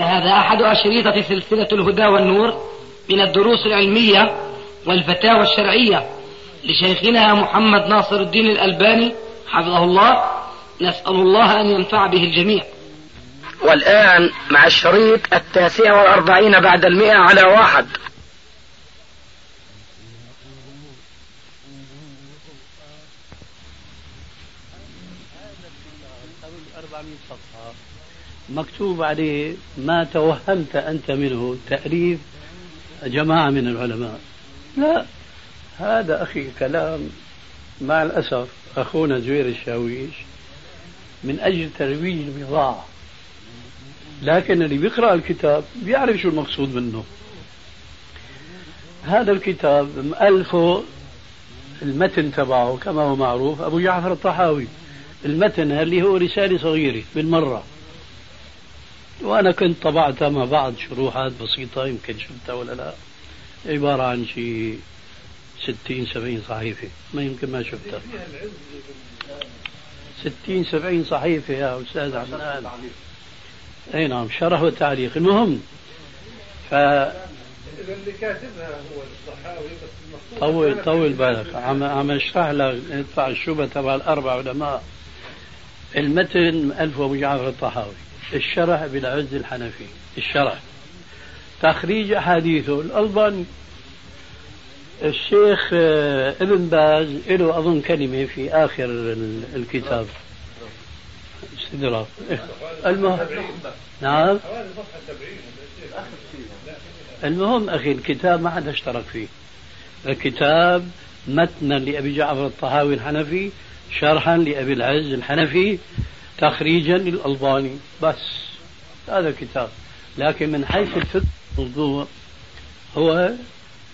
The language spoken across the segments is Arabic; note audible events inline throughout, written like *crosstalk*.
هذا أحد أشريطة سلسلة الهدى والنور من الدروس العلمية والفتاوى الشرعية لشيخنا محمد ناصر الدين الألباني حفظه الله. نسأل الله أن ينفع به الجميع. والآن مع الشريط التاسع والأربعين بعد المئة على واحد. مكتوب عليه ما توهمت أنت منه تأليف جماعة من العلماء. لا هذا أخي كلام مع الأسف أخونا زوير الشاويش من أجل ترويج البضاعة. لكن اللي بيقرأ الكتاب بيعرف شو المقصود منه. هذا الكتاب مؤلفه المتن تبعه كما هو معروف أبو جعفر الطحاوي. المتن اللي هو رسالة صغيرة بالمرة. وأنا كنت طبعتها مع بعض شروحات بسيطة يمكن شفتها ولا لا. عبارة عن شيء ستين سبعين صحيفة. ما يمكن ما شفتها. ستين سبعين صحيفة يا أستاذ عدنان أي نعم شرح وتعليق. المهم ف اللي كاتبها هو الصحاوي بس طول طول بالك. عم عم أشرح لك ادفع الشبهه تبع الأربع علماء. المتن ألف أبو جعفر الطحاوي. الشرح بالعز الحنفي. الشرح. تخريج أحاديثه الألباني الشيخ آه، ابن باز له أظن كلمة في آخر الكتاب. استدراك المهم نعم. المهم أخي الكتاب ما حدا اشترك فيه. الكتاب متنا لأبي جعفر الطهاوي الحنفي شرحا لأبي العز الحنفي تخريجا للألباني. بس هذا الكتاب. لكن من حيث الفقه الموضوع هو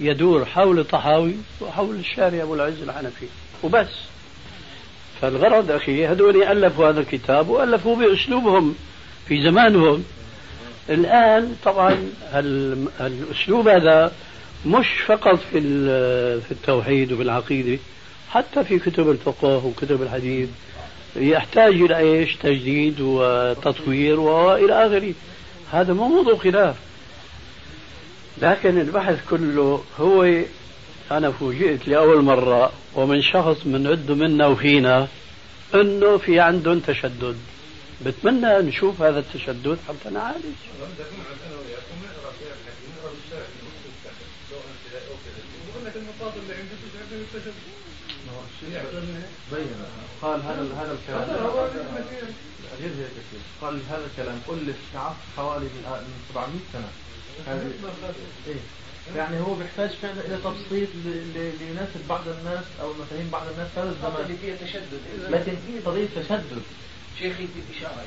يدور حول طحاوي وحول الشارع أبو العز الحنفي. وبس. فالغرض أخي هذول ألفوا هذا الكتاب وألفوا بأسلوبهم في زمانهم. الآن طبعا الأسلوب هذا مش فقط في في التوحيد وفي العقيدة حتى في كتب الفقه وكتب الحديث. يحتاج إلى إيش؟ تجديد وتطوير وإلى آخره. هذا مو موضوع خلاف. لكن البحث كله هو أنا فوجئت لأول مرة ومن شخص بنعده منا وفينا أنه في عندهم تشدد. بتمنى نشوف هذا التشدد حتى نعالج. قال هذا هذا الكلام. غير هيك قال هذا الكلام. قل في حوالي من 700 سنة. هذه إيه؟ يعني هو بيحتاج فعلا إلى تبسيط ليناسب بعض الناس أو مفاهيم بعض الناس. هذا الزمان اللي فيها تشدد. لكن في قضيه تشدد. شيخي في إشارة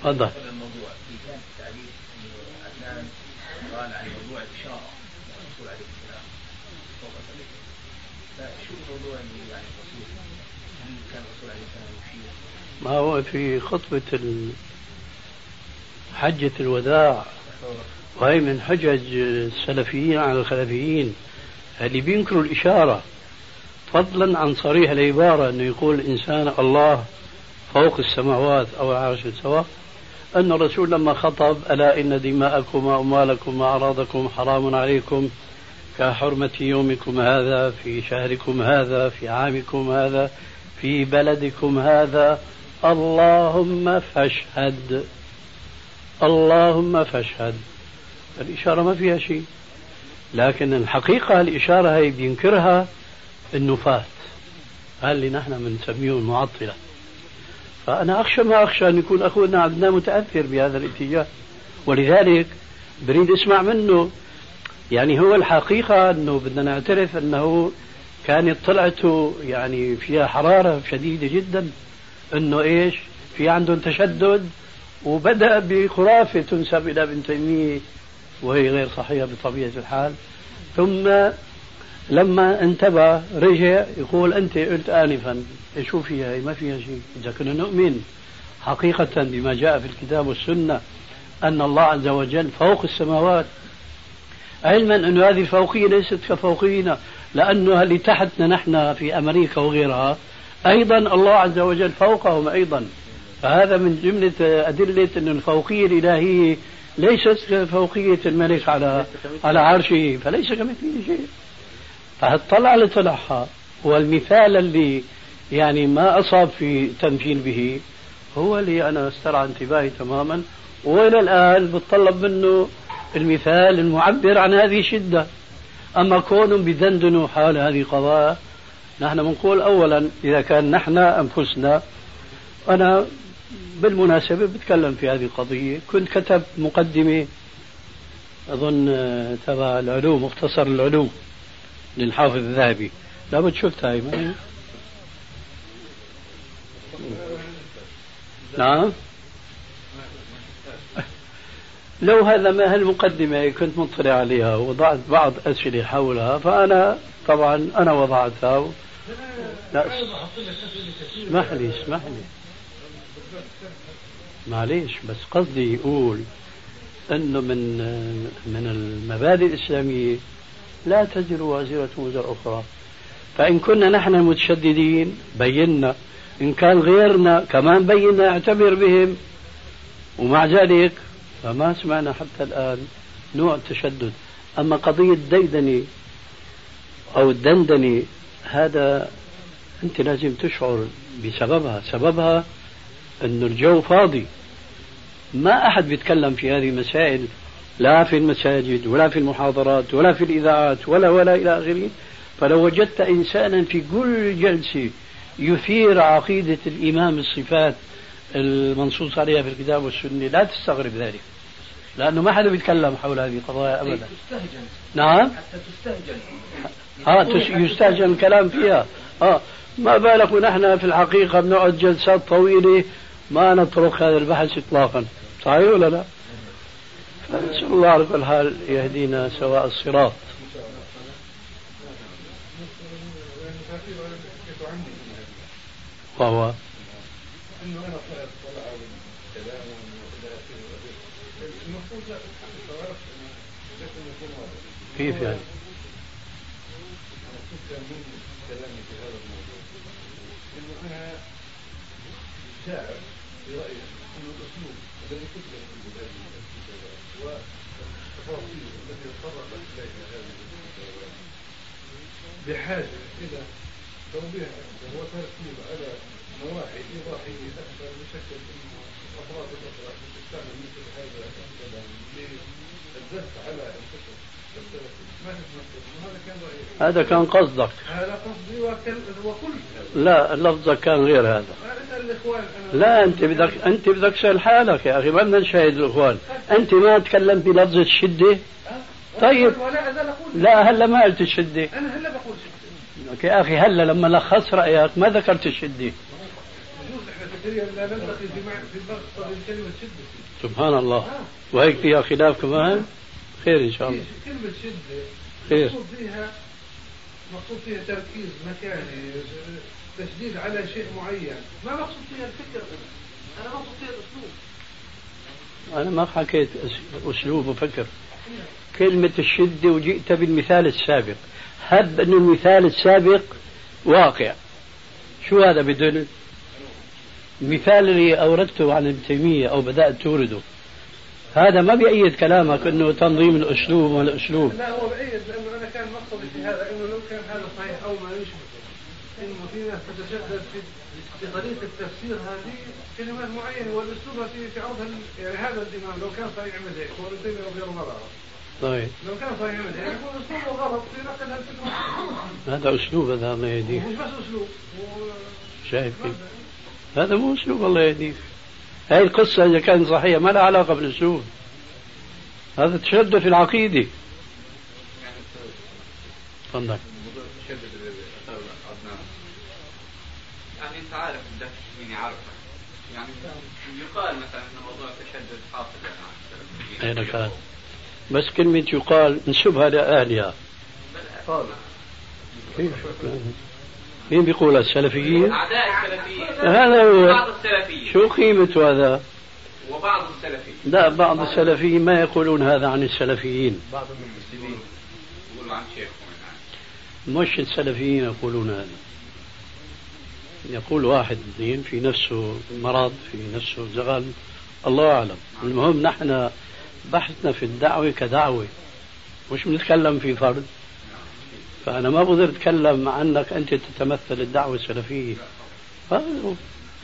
تفضل. الموضوع في كان تعليق عدنان قال عن موضوع الإشارة الرسول عليه السلام فوق ما هو في خطبة حجة الوداع وهي من حجج السلفيين على الخلفيين اللي بينكروا الإشارة فضلا عن صريح العبارة أنه يقول الإنسان الله فوق السماوات أو العرش سواء أن الرسول لما خطب ألا إن دماءكم وأموالكم وأعراضكم حرام عليكم كحرمة يومكم هذا في شهركم هذا في عامكم هذا في بلدكم هذا. اللهم فاشهد. اللهم فاشهد. الإشارة ما فيها شيء. لكن الحقيقة الإشارة هي بينكرها النفاة اللي نحن بنسميهم المعطلة فأنا أخشى ما أخشى أن يكون أخونا عبدنا متأثر بهذا الاتجاه. ولذلك بريد أسمع منه يعني هو الحقيقة أنه بدنا نعترف أنه كانت طلعته يعني فيها حرارة شديدة جدا أنه إيش؟ في عندهم تشدد وبدأ بخرافة تنسب إلى ابن تيمية وهي غير صحيحة بطبيعة الحال. ثم لما انتبه رجع يقول أنت قلت آنفا شو فيها؟ ما فيها شيء. إذا كنا نؤمن حقيقة بما جاء في الكتاب والسنة أن الله عز وجل فوق السماوات علما أن هذه الفوقية ليست كفوقينا لأنه اللي تحتنا نحن في أمريكا وغيرها. أيضا الله عز وجل فوقهم أيضا. فهذا من جملة أدلة أن الفوقية الإلهية ليست فوقية الملك على على عرشه فليس كمثله شيء. فهالطلعة اللي طلعها والمثال اللي يعني ما أصاب في تمثيل به هو اللي أنا استرعى انتباهي تماما وإلى الآن بتطلب منه المثال المعبر عن هذه الشدة. أما كونهم بدندنوا حال هذه قضايا نحن بنقول أولا إذا كان نحن أنفسنا أنا بالمناسبة بتكلم في هذه القضية كنت كتبت مقدمة أظن تبع العلوم مختصر العلوم للحافظ الذهبي. لابد شفتها هاي نعم. لو هذا ما هالمقدمة كنت مطلع عليها ووضعت بعض أسئلة حولها فأنا طبعا أنا وضعتها لا اسمح لي اسمح لي معليش بس قصدي يقول إنه من من المبادئ الإسلامية لا تزر وازرة وزر أخرى. فإن كنا نحن المتشددين بينا. إن كان غيرنا كمان بينا اعتبر بهم. ومع ذلك فما سمعنا حتى الآن نوع التشدد. أما قضية الديدنه أو الدندنه هذا أنت لازم تشعر بسببها. سببها انه الجو فاضي. ما أحد بيتكلم في هذه المسائل لا في المساجد ولا في المحاضرات ولا في الإذاعات ولا ولا إلى آخره. فلو وجدت إنسانا في كل جلسه يثير عقيدة الإمام الصفات المنصوص عليها في الكتاب والسنة لا تستغرب ذلك. لأنه ما حدا بيتكلم حول هذه القضايا ابدا. تستهجن. نعم؟ حتى تستهجن. آه يستهجن الكلام فيها. آه ما بالك ونحن في الحقيقة بنقعد جلسات طويلة ما نترك هذا البحث اطلاقا. صحيح ولا لا؟ نسأل الله على كل حال يهدينا سواء الصراط. وهو انه أنا طلعت طلعه والكلام والى اخره المفروض لا استغربت لازم يكون واضح كيف يعني؟ كلامي في هذا الموضوع أنه أنا شاعر برايي انه الاسلوب الذي كتب في هذه الكتابات والتفاصيل التي تطرقت اليها هذه الكتابات بحاجه إلى توضيح وتركيز على نواحي إيضاحية أكثر بشكل أنه الأفراد الأخرى تستعمل مثل هذا الكلام للدفع على الفكر هذا كان قصدك. هذا قصدي وكل لا لفظك كان غير هذا. لا أنت بدك أنت بدك تسال حالك يا أخي ما بدنا نشاهد الإخوان. أنت ما تكلمت بلفظ الشدة؟ طيب. ازال أقول لا هلا ما قلت الشدة. أنا هلا بقول شيء يا أخي هلا لما لخص رأيك ما ذكرت الشدة. شدة. سبحان الله. وهيك فيها خلاف كمان؟ خير إن شاء الله. كلمة شدة خير. مقصود فيها مقصود فيها تركيز مكاني تشديد على شيء معين. ما مقصود فيها الفكر أنا مقصود فيها الأسلوب. أنا ما حكيت أس- أسلوب وفكر. كلمة الشدة وجئت بالمثال السابق. هب أن المثال السابق واقع. شو هذا بدل المثال اللي أوردته عن ابن تيمية أو بدأت تورده. هذا ما بيأيد كلامك أنه تنظيم الأسلوب والأسلوب. لا هو بعيد لأنه أنا كان مقصدي في هذا إنه لو كان هذا صحيح أو ما يشبه إنه في ناس تتشدد في في طريقة التفسير هذه كلمات معينة والأسلوب تعودها ال- يعني هذا الإمام لو كان صحيح يعمل هيك هو ابن تيميه رضي الله عنه. طيب. لو كان صحيح يعمل هيك يكون أسلوبه غلط في نقل هالفكره هذا أسلوب هذا الله يهديك. مش بس أسلوب شايف كيف هذا مو أسلوب الله يهديك. هاي القصة إذا كانت صحيحة ما لها علاقة بالأسلوب. هذا تشدد في العقيدة. تفضل. يعني أنت عارف مين يعرفك يعني يقال مثلا إن موضوع التشدد حاصل يعني كان بس كلمة يقال نسبها لأهلها. كيف مين بيقول السلفيين؟ أعداء السلفيين. هذا هو. بعض السلفيين. شو قيمة هذا؟ وبعض السلفيين. لا بعض السلفيين ما يقولون هذا عن السلفيين. بعض المسلمين يقولوا عن شيخهم. مش السلفيين يقولون هذا. يقول واحد اثنين في نفسه مرض في نفسه زغل. الله أعلم. المهم نحن بحثنا في الدعوة كدعوة. مش بنتكلم في فرد فأنا ما بقدر أتكلم عنك أنت تتمثل الدعوة السلفية.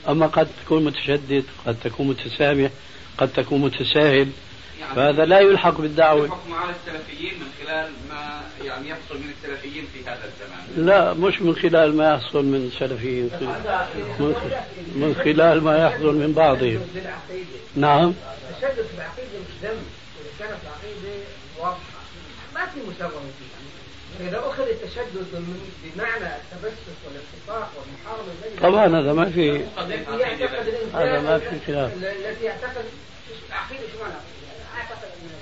أما قد تكون متشدد قد تكون متسامح قد تكون متساهل يعني فهذا لا يلحق بالدعوة. الحكم على السلفيين من خلال ما يعني يحصل من السلفيين في هذا الزمان. لا مش من خلال ما يحصل من السلفيين من من خلال ما يحصل من بعضهم. نعم. التشدد في العقيدة مش ذنب. اذا كانت العقيدة واضحة. ما في مساومة فيها. فاذا أخذ التشدد بمعنى التبسط والاتفاق والمحاربة بين طبعا هذا ما في هذا ما في خلاف. التي يعتقد العقيده شو معنى عقيدة؟ يعني اعتقد انها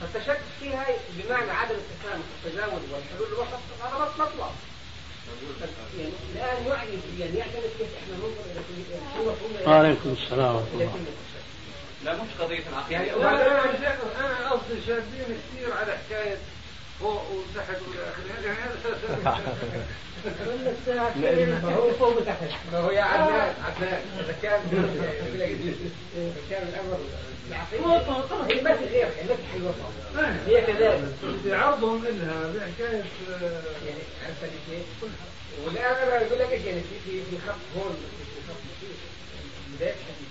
فالتشدد فيها بمعنى عدم التسامح والتجاوز والحلول الوسط هذا مطلق يعني الآن يعني يعني يعتمد كيف إحنا ننظر إلى كل- شو مفهوم وعليكم السلام ورحمة إلى الله لا مش قضية العقيدة يعني لا لا شيخ أنا قصدي شادين كثير على حكاية فوق وتحت ما هو فوق وتحت ما هو يا عدنان عدنان اذا كان اذا كان الامر العقيده هي ما في غير ما في حل هي كذلك عرضهم لها بحكايه يعني عرفت كيف؟ والان أنا بقول لك يعني في في في خط هون في خط بدايه الحديث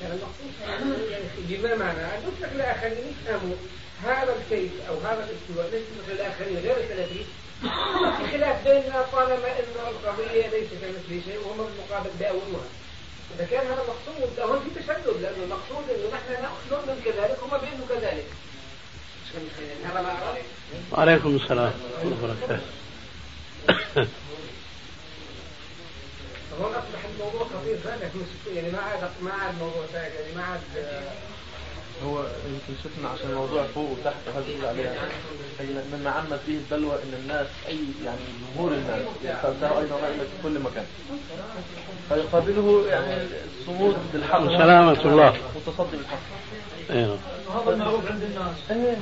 كان المقصود يعني بما معنى ان نترك الاخرين يفهموا هذا الكيف أو هذا الاستواء نترك الاخرين غير السلفيين في خلاف بيننا طالما إن القضية ليس كمثله شيء وهم بالمقابل داولوها إذا كان هذا المقصود هون في تشدد لأنه المقصود إنه نحن نأخذ من كذلك هم بانه كذلك. هذا ما أراد. وعليكم السلام ورحمة الله وبركاته. هون أصبح الموضوع خطير فعلا يعني ما عاد ما عاد موضوع يعني ما عاد هو يمكن شفنا عشان الموضوع فوق وتحت وهذا اللي عليها. هي مما عمت فيه البلوى إن الناس أي يعني جمهور الناس فانتهوا أيضا رأينا في كل مكان. فيقابله يعني الصمود بالحق. سلامة الله. والتصدي بالحق. أيوه. هذا المعروف عند الناس. إيه.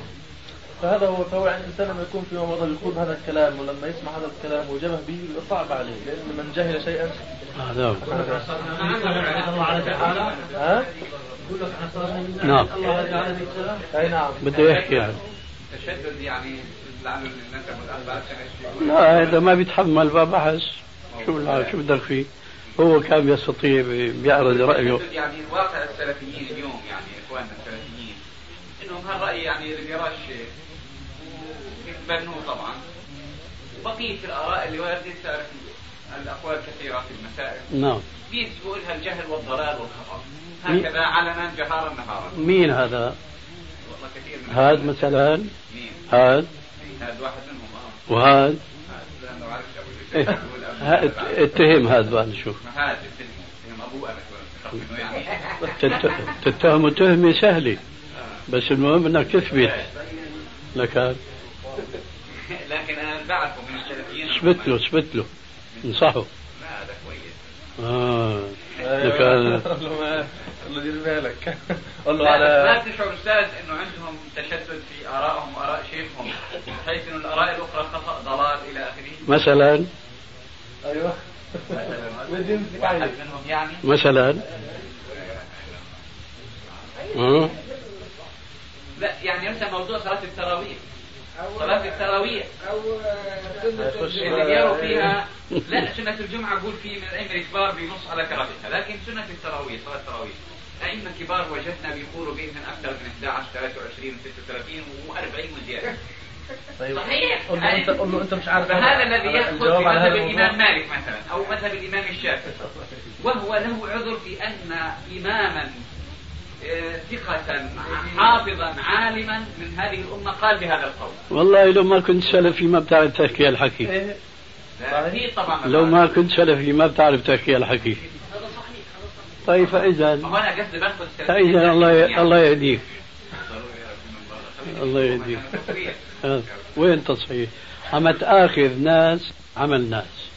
فهذا هو فهو عند الإنسان لما يكون في موضوع يخوض هذا الكلام ولما يسمع هذا الكلام وجبه به صعب عليه لأن من جهل شيئا هذا هو. الله على تعالى. ها؟ يقول نعم الله تعالى في السلام. أي نعم. بده يحكي يعني. التشدد يعني لا هذا ما بيتحمل بقى بحث شو لا شو بدك فيه؟ هو كان يستطيع بيعرض رأيه. التشدد يعني واقع السلفيين اليوم يعني إخواننا السلفيين إنهم هالرأي يعني اللي بيراش بنوه طبعا. وبقية الآراء اللي واردة صارت الأقوال كثيرة في المسائل. نعم. بينسبوا لها الجهل والضلال والخطأ؟ هكذا علنا جهارا نهارا. مين هذا؟ والله كثير من هاد مثلا مين؟ هاد. هذا واحد منهم آه. وهاد. هذا إيه. اتهم هاد بقى نشوف هذا اتهم. أبوه أنا شو منه يعني تت- تتهم تهمة سهلة بس المهم إنك تثبت. لك *laughs* لكن أنا بعرفه من السلفيين اثبت له اثبت له انصحه لا هذا كويس. آه. أيوه. كان- *laughs* قال له ما قال له دير بالك. *laughs* قال له لا على ما تشعر أستاذ أنه عندهم تشدد في آرائهم وآراء شيخهم بحيث أنه الآراء الأخرى خطأ ضلال إلى آخره. مثلا؟ أيوه. مثلا. واحد منهم يعني. مثلا. لا يعني مثلا موضوع صلاة التراويح. صلاة التراويح. أو آه، سنة اللي بيروا فيها لا سنة الجمعة بقول في من الأئمة الكبار بنص على كراهتها لكن سنة التراويح صلاة التراويح. أئمة كبار وجدنا بيقولوا بهم من أكثر من 11 23 36 و40 وزيادة طيب صحيح. قل له انت قل له أنت مش عارف. فهذا الذي بمذهب هذا الإمام الموضوع. مالك مثلا أو مذهب الإمام الشافعي. وهو له عذر في أن إماما آه، ثقة حافظا عالما من هذه الأمة قال بهذا القول. والله لو ما كنت سلفي ما بتعرف تحكي الحكي إيه. لا، أكيد طبعا لو ما كنت سلفي ما بتعرف تحكي الحكي طيب فإذا ما هو أنا قصدي باخذ فإذا الله الله يهديك. الله يهديك. آه. وين تصحيح؟ عم تآخذ ناس عمل ناس.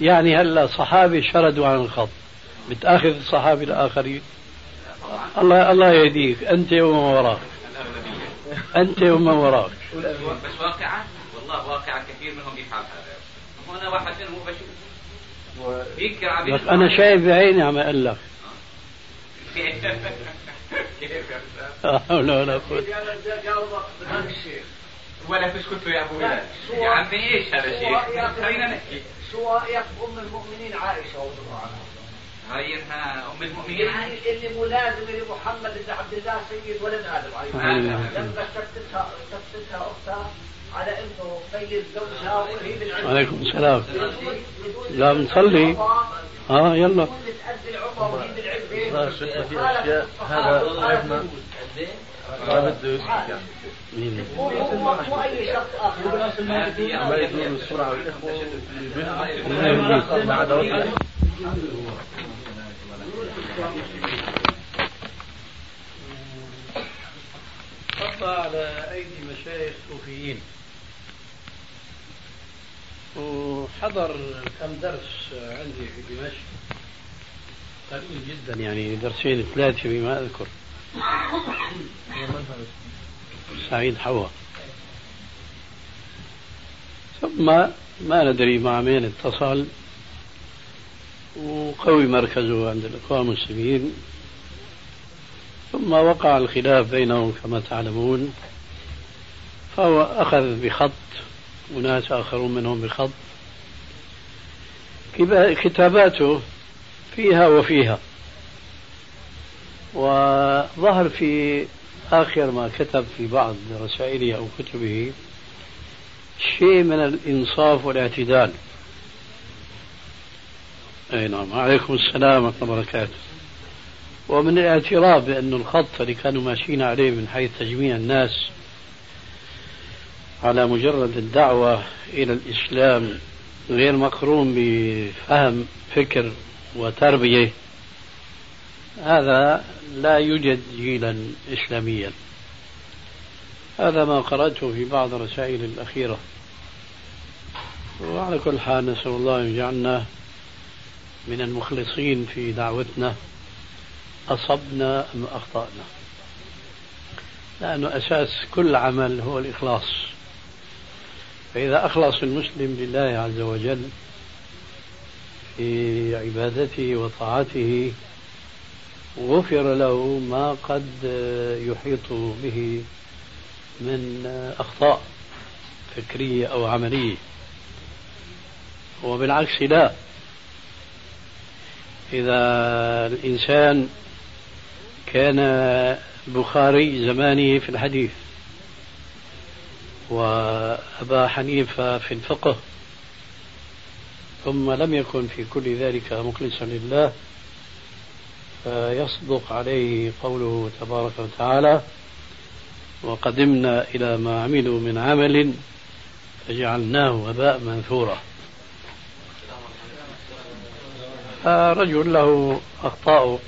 يعني هلا صحابي شردوا عن الخط. بتآخذ الصحابي الآخرين. الله الله يهديك. أنت ومن وراك. أنت ومن وراك. بس واقعا والله واقعا كثير منهم يفعل هذا هو أنا واحد منهم بشوف لك أنا شايف بعيني عم أقول لك كيف يا أستاذ؟ لا. حول ولا قوة هذا الشيخ ولا تسكتوا يا أبو بلال يا عمي إيش هذا الشيء؟ خلينا نحكي. سواء أم المؤمنين عائشة رضي الله عنها. انها أم المؤمنين. يعني اللي ملازمه لمحمد بن عبد الله سيد ولد آدم عليه السلام. لما شتتها شتتها أختها على إنه سيد زوجها وهي بالعلم عليكم السلام. لا بنصلي آه يلا. في أشياء. هذا عرفنا. ما بده يسكت مين؟ مو أي شخص آخر. ما يدور السرعة والإخوة خطى على أيدي مشايخ صوفيين. وحضر كم درس عندي في دمشق. قليل جدا يعني درسين ثلاثة بما أذكر. سعيد حوا. ثم ما ندري مع مين اتصل. وقوي مركزه عند الإخوان المسلمين ثم وقع الخلاف بينهم كما تعلمون فهو أخذ بخط وناس آخرون منهم بخط. كتاباته فيها وفيها وظهر في آخر ما كتب في بعض رسائله أو كتبه شيء من الإنصاف والاعتدال. أي نعم. عليكم السلام ورحمة الله وبركاته. ومن الاعتراف بأن الخط اللي كانوا ماشيين عليه من حيث تجميع الناس على مجرد الدعوة إلى الإسلام غير مقرون بفهم فكر وتربية هذا لا يوجد جيلا إسلاميا. هذا ما قرأته في بعض الرسائل الأخيرة. وعلى كل حال نسأل الله أن يجعلنا من المخلصين في دعوتنا أصبنا أم أخطأنا؟ لأنه أساس كل عمل هو الإخلاص. فإذا أخلص المسلم لله عز وجل في عبادته وطاعته غفر له ما قد يحيط به من أخطاء فكرية أو عملية. وبالعكس لا. إذا الإنسان كان بخاري زمانه في الحديث وأبا حنيفة في الفقه ثم لم يكن في كل ذلك مخلصا لله فيصدق عليه قوله تبارك وتعالى وقدمنا إلى ما عملوا من عمل فجعلناه هباء منثورا. فرجل له أخطاء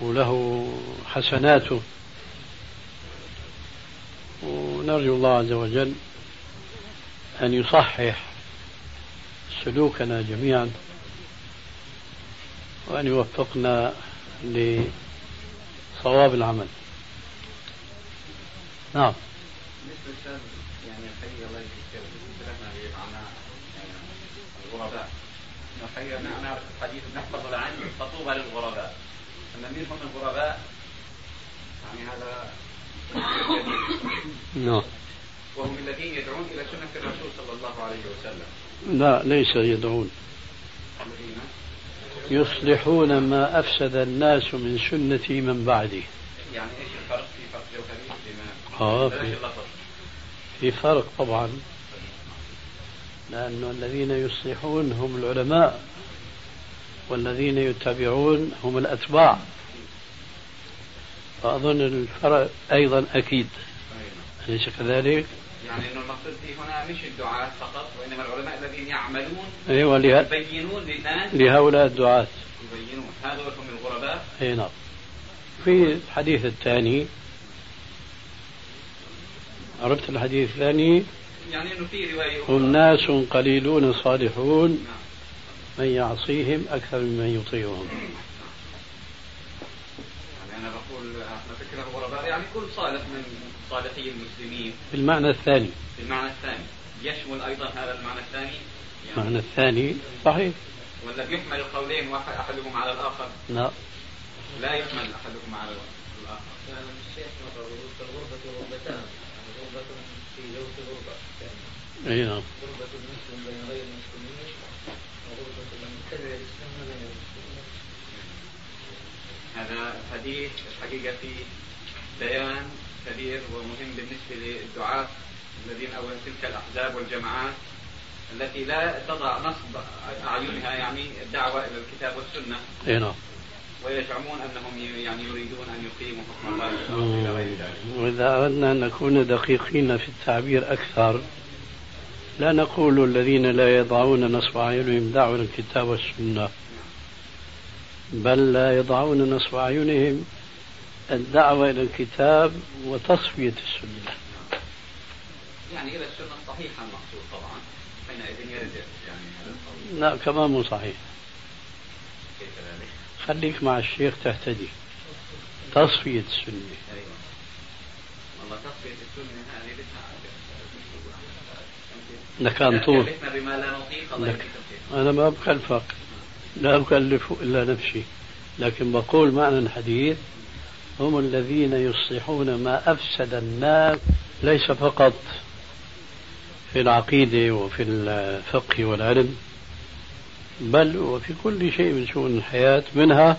وله حسناته ونرجو الله عز وجل أن يصحح سلوكنا جميعا وأن يوفقنا لصواب العمل. نعم. للأستاذ يعني الحقيقة الله يجزيك اختلفنا في معنى يعني الغرباء. الحقيقة نحن نعرف الحديث بنحفظ العن فطوبى للغرباء. أما مين هم الغرباء؟ يعني هذا نعم. وهم الذين يدعون إلى سنة الرسول صلى الله عليه وسلم. لا ليس يدعون. يصلحون ما أفسد الناس من سنتي من بعدي يعني إيش الفرق في فرق جوهري؟ بلاش في, في فرق طبعا. لأن الذين يصلحون هم العلماء والذين يتبعون هم الأتباع. فأظن الفرق أيضا أكيد. أليس كذلك؟ يعني إنه المقصود في هنا مش الدعاة فقط وإنما العلماء الذين يعملون أيوة له- يبينون للناس لهؤلاء الدعاة. يبينون. هذول هم الغرباء أي نعم. في الحديث الثاني عرفت الحديث الثاني؟ يعني إنه في رواية أخرى. هم ناس قليلون صالحون. نعم. من يعصيهم أكثر ممن يطيعهم. يعني أنا بقول إحنا فكرة الغرباء يعني كل صالح من صالحي المسلمين. بالمعنى الثاني. بالمعنى الثاني. يشمل أيضا هذا المعنى الثاني. يعني المعنى الثاني صحيح. ولا بيحمل القولين واحد أحدهم على الآخر؟ لا. لا يحمل احدكم على الآخر. الشيخ مرة الغربة غربتان غربة في جوف غربة اي نعم. غربة المسلم بين غير المسلمين وغربة المتبع بين المسلمين هذا الحديث الحقيقة فيه بيان كبير ومهم بالنسبة للدعاة الذين أو تلك الأحزاب والجماعات التي لا تضع نصب أعينها يعني الدعوة إلى الكتاب والسنة. اي نعم. ويزعمون أنهم يعني يريدون أن يقيموا حكم الله. إلى غير ذلك وإذا أردنا أن نكون دقيقين في التعبير أكثر لا نقول الذين لا يضعون نصب أعينهم دعوا الكتاب والسنة بل لا يضعون نصب أعينهم الدعوة إلى الكتاب وتصفية السنة. يعني إلى السنة الصحيحة المقصود طبعا حينئذ يرد يعني هذا لا كمان مو صحيح. كيف ذلك؟ خليك مع الشيخ تهتدي. تصفية السنة. أيوة. والله تصفية السنة هذه بدها لكان طول كلفنا بما لا نطيق الله لك. أنا ما بكلفك لا أكلف إلا نفسي. لكن بقول معنى الحديث هم الذين يصلحون ما أفسد الناس ليس فقط في العقيدة وفي الفقه والعلم بل وفي كل شيء من شؤون الحياة منها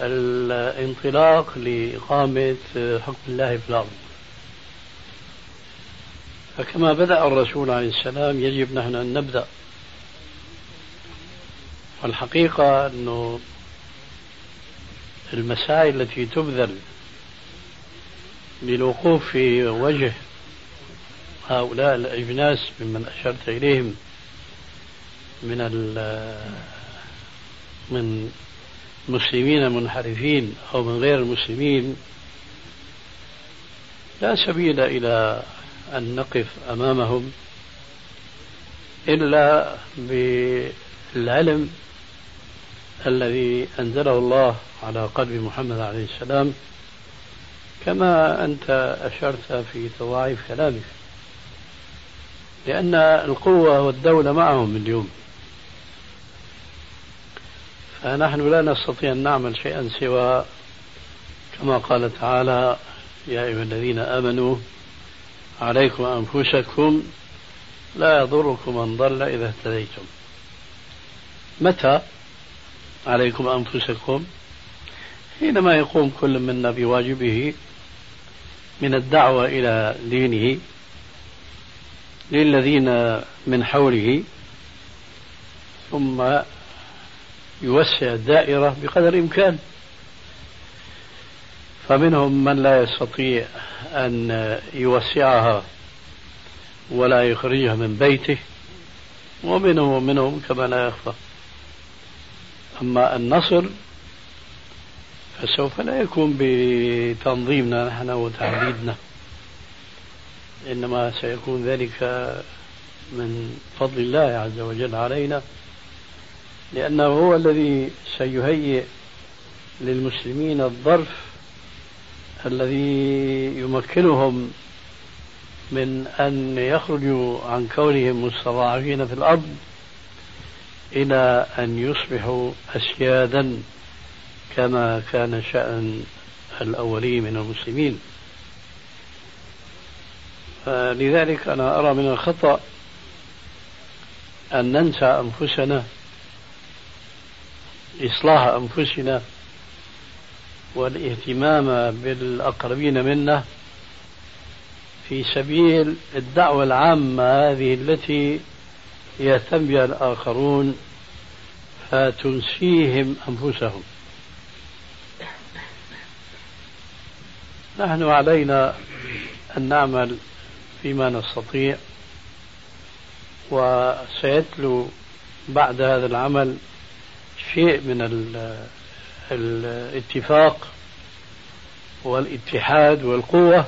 الانطلاق لإقامة حكم الله في الأرض. فكما بدأ الرسول عليه السلام يجب نحن أن نبدأ. والحقيقة أنه المساعي التي تبذل للوقوف في وجه هؤلاء الأجناس ممن أشرت إليهم من من مسلمين منحرفين أو من غير المسلمين لا سبيل إلى أن نقف أمامهم إلا بالعلم الذي أنزله الله على قلب محمد عليه السلام كما أنت أشرت في تضاعيف كلامك لأن القوة والدولة معهم اليوم. فنحن لا نستطيع أن نعمل شيئا سوى كما قال تعالى يا أيها الذين آمنوا عليكم أنفسكم لا يضركم من ضل إذا اهتديتم. متى عليكم أنفسكم؟ حينما يقوم كل منا بواجبه من الدعوة إلى دينه للذين من حوله ثم يوسع الدائرة بقدر الإمكان فمنهم من لا يستطيع أن يوسعها ولا يخرجها من بيته ومنهم ومنهم كما لا يخفى. أما النصر فسوف لا يكون بتنظيمنا نحن وتعبيدنا إنما سيكون ذلك من فضل الله عز وجل علينا لأنه هو الذي سيهيئ للمسلمين الظرف الذي يمكنهم من أن يخرجوا عن كونهم مستضعفين في الأرض إلى أن يصبحوا أسيادا كما كان شأن الأولين من المسلمين. لذلك أنا أرى من الخطأ أن ننسى أنفسنا إصلاح أنفسنا والاهتمام بالأقربين منا في سبيل الدعوة العامة هذه التي يهتم بها الآخرون فتنسيهم أنفسهم. نحن علينا أن نعمل فيما نستطيع وسيتلو بعد هذا العمل شيء من الاتفاق والاتحاد والقوة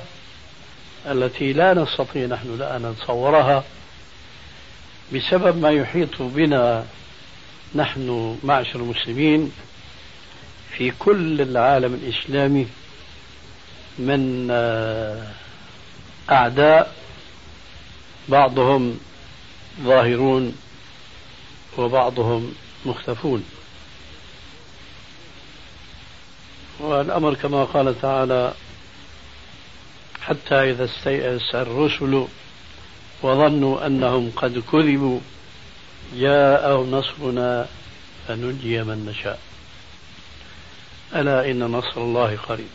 التي لا نستطيع نحن الآن نتصورها بسبب ما يحيط بنا نحن معشر المسلمين في كل العالم الإسلامي من أعداء بعضهم ظاهرون وبعضهم مختفون. والأمر كما قال تعالى حتى إذا استيأس الرسل وظنوا أنهم قد كذبوا جاءهم نصرنا فنجي من نشاء. ألا إن نصر الله قريب.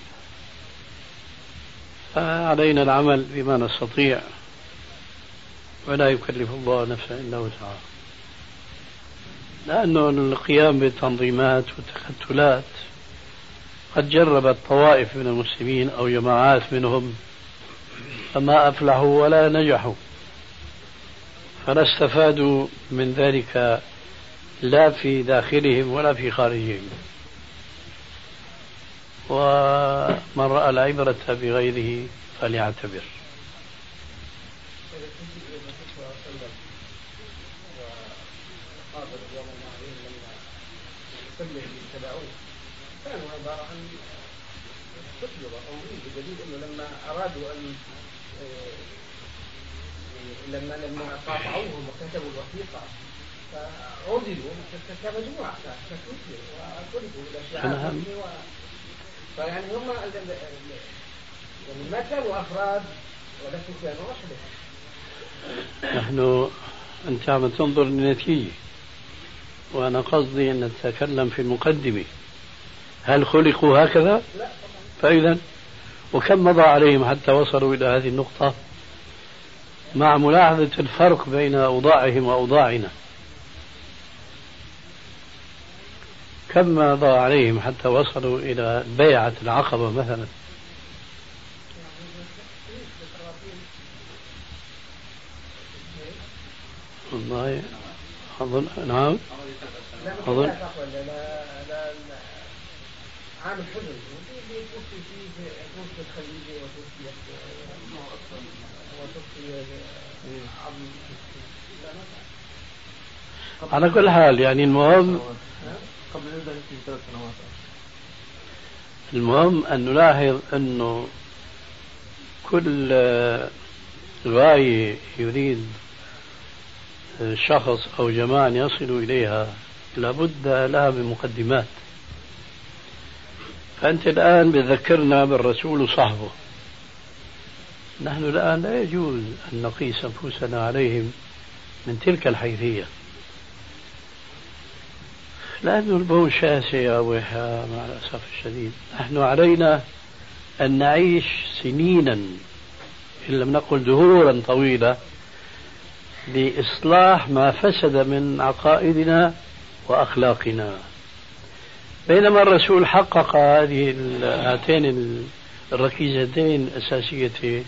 فعلينا العمل بما نستطيع ولا يكلف الله نفسا إلا وسعها. لأنه القيام بالتنظيمات والتكتلات قد جربت طوائف من المسلمين أو جماعات منهم فما أفلحوا ولا نجحوا. فلا استفادوا من ذلك لا في داخلهم ولا في خارجهم. ومن رأى العبرة بغيره فليعتبر. كانوا عبارة عن تطلب أو بدليل أنه لما أرادوا أن لما لما قاطعوهم وكتبوا الوثيقة فعزلوا كمجموعة ككتلة وطلبوا إلى شعار فيعني هم يعني ما كانوا أفراد ولكن كانوا وحدة نحن أنت عم تنظر للنتيجة. وأنا قصدي أن نتكلم في المقدمة هل خلقوا هكذا؟ فإذا وكم مضى عليهم حتى وصلوا إلى هذه النقطة؟ مع ملاحظة الفرق بين أوضاعهم وأوضاعنا. كم مضى عليهم حتى وصلوا إلى بيعة العقبة مثلا؟ والله أظن نعم. أظن عام الحزن توفي فيه وتوفي على كل حال يعني المهم المهم أن نلاحظ أنه كل غاية يريد شخص أو جماعة يصلوا إليها لابد لها من مقدمات. فأنت الآن بذكرنا بالرسول وصحبه نحن الآن لا يجوز أن نقيس أنفسنا عليهم من تلك الحيثية. لأن البون شاسع يا أبو مع الأسف الشديد. نحن علينا أن نعيش سنينا إن لم نقل دهورا طويلة لإصلاح ما فسد من عقائدنا وأخلاقنا. بينما الرسول حقق هذه هاتين الركيزتين الأساسيتين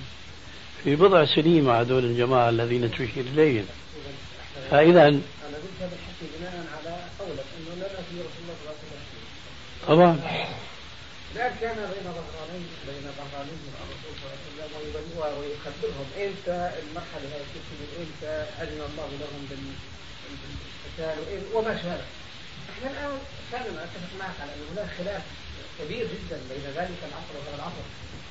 في بضع سنين مع دول الجماعة الذين تشير إليهم. فإذا أنا قلت هذا الحكي بناء على قولك أنه لا في رسول الله صلى الله عليه وسلم طبعا. لا كان بين ظهرانين بين ظهرانين الرسول صلى الله عليه وسلم ويخبرهم إمتى المرحلة هذه إمتى أذن الله لهم بالقتال وما شابه. إحنا الان فعلا اتفق معك على ان هناك خلاف كبير جدا بين ذلك العصر وهذا العصر.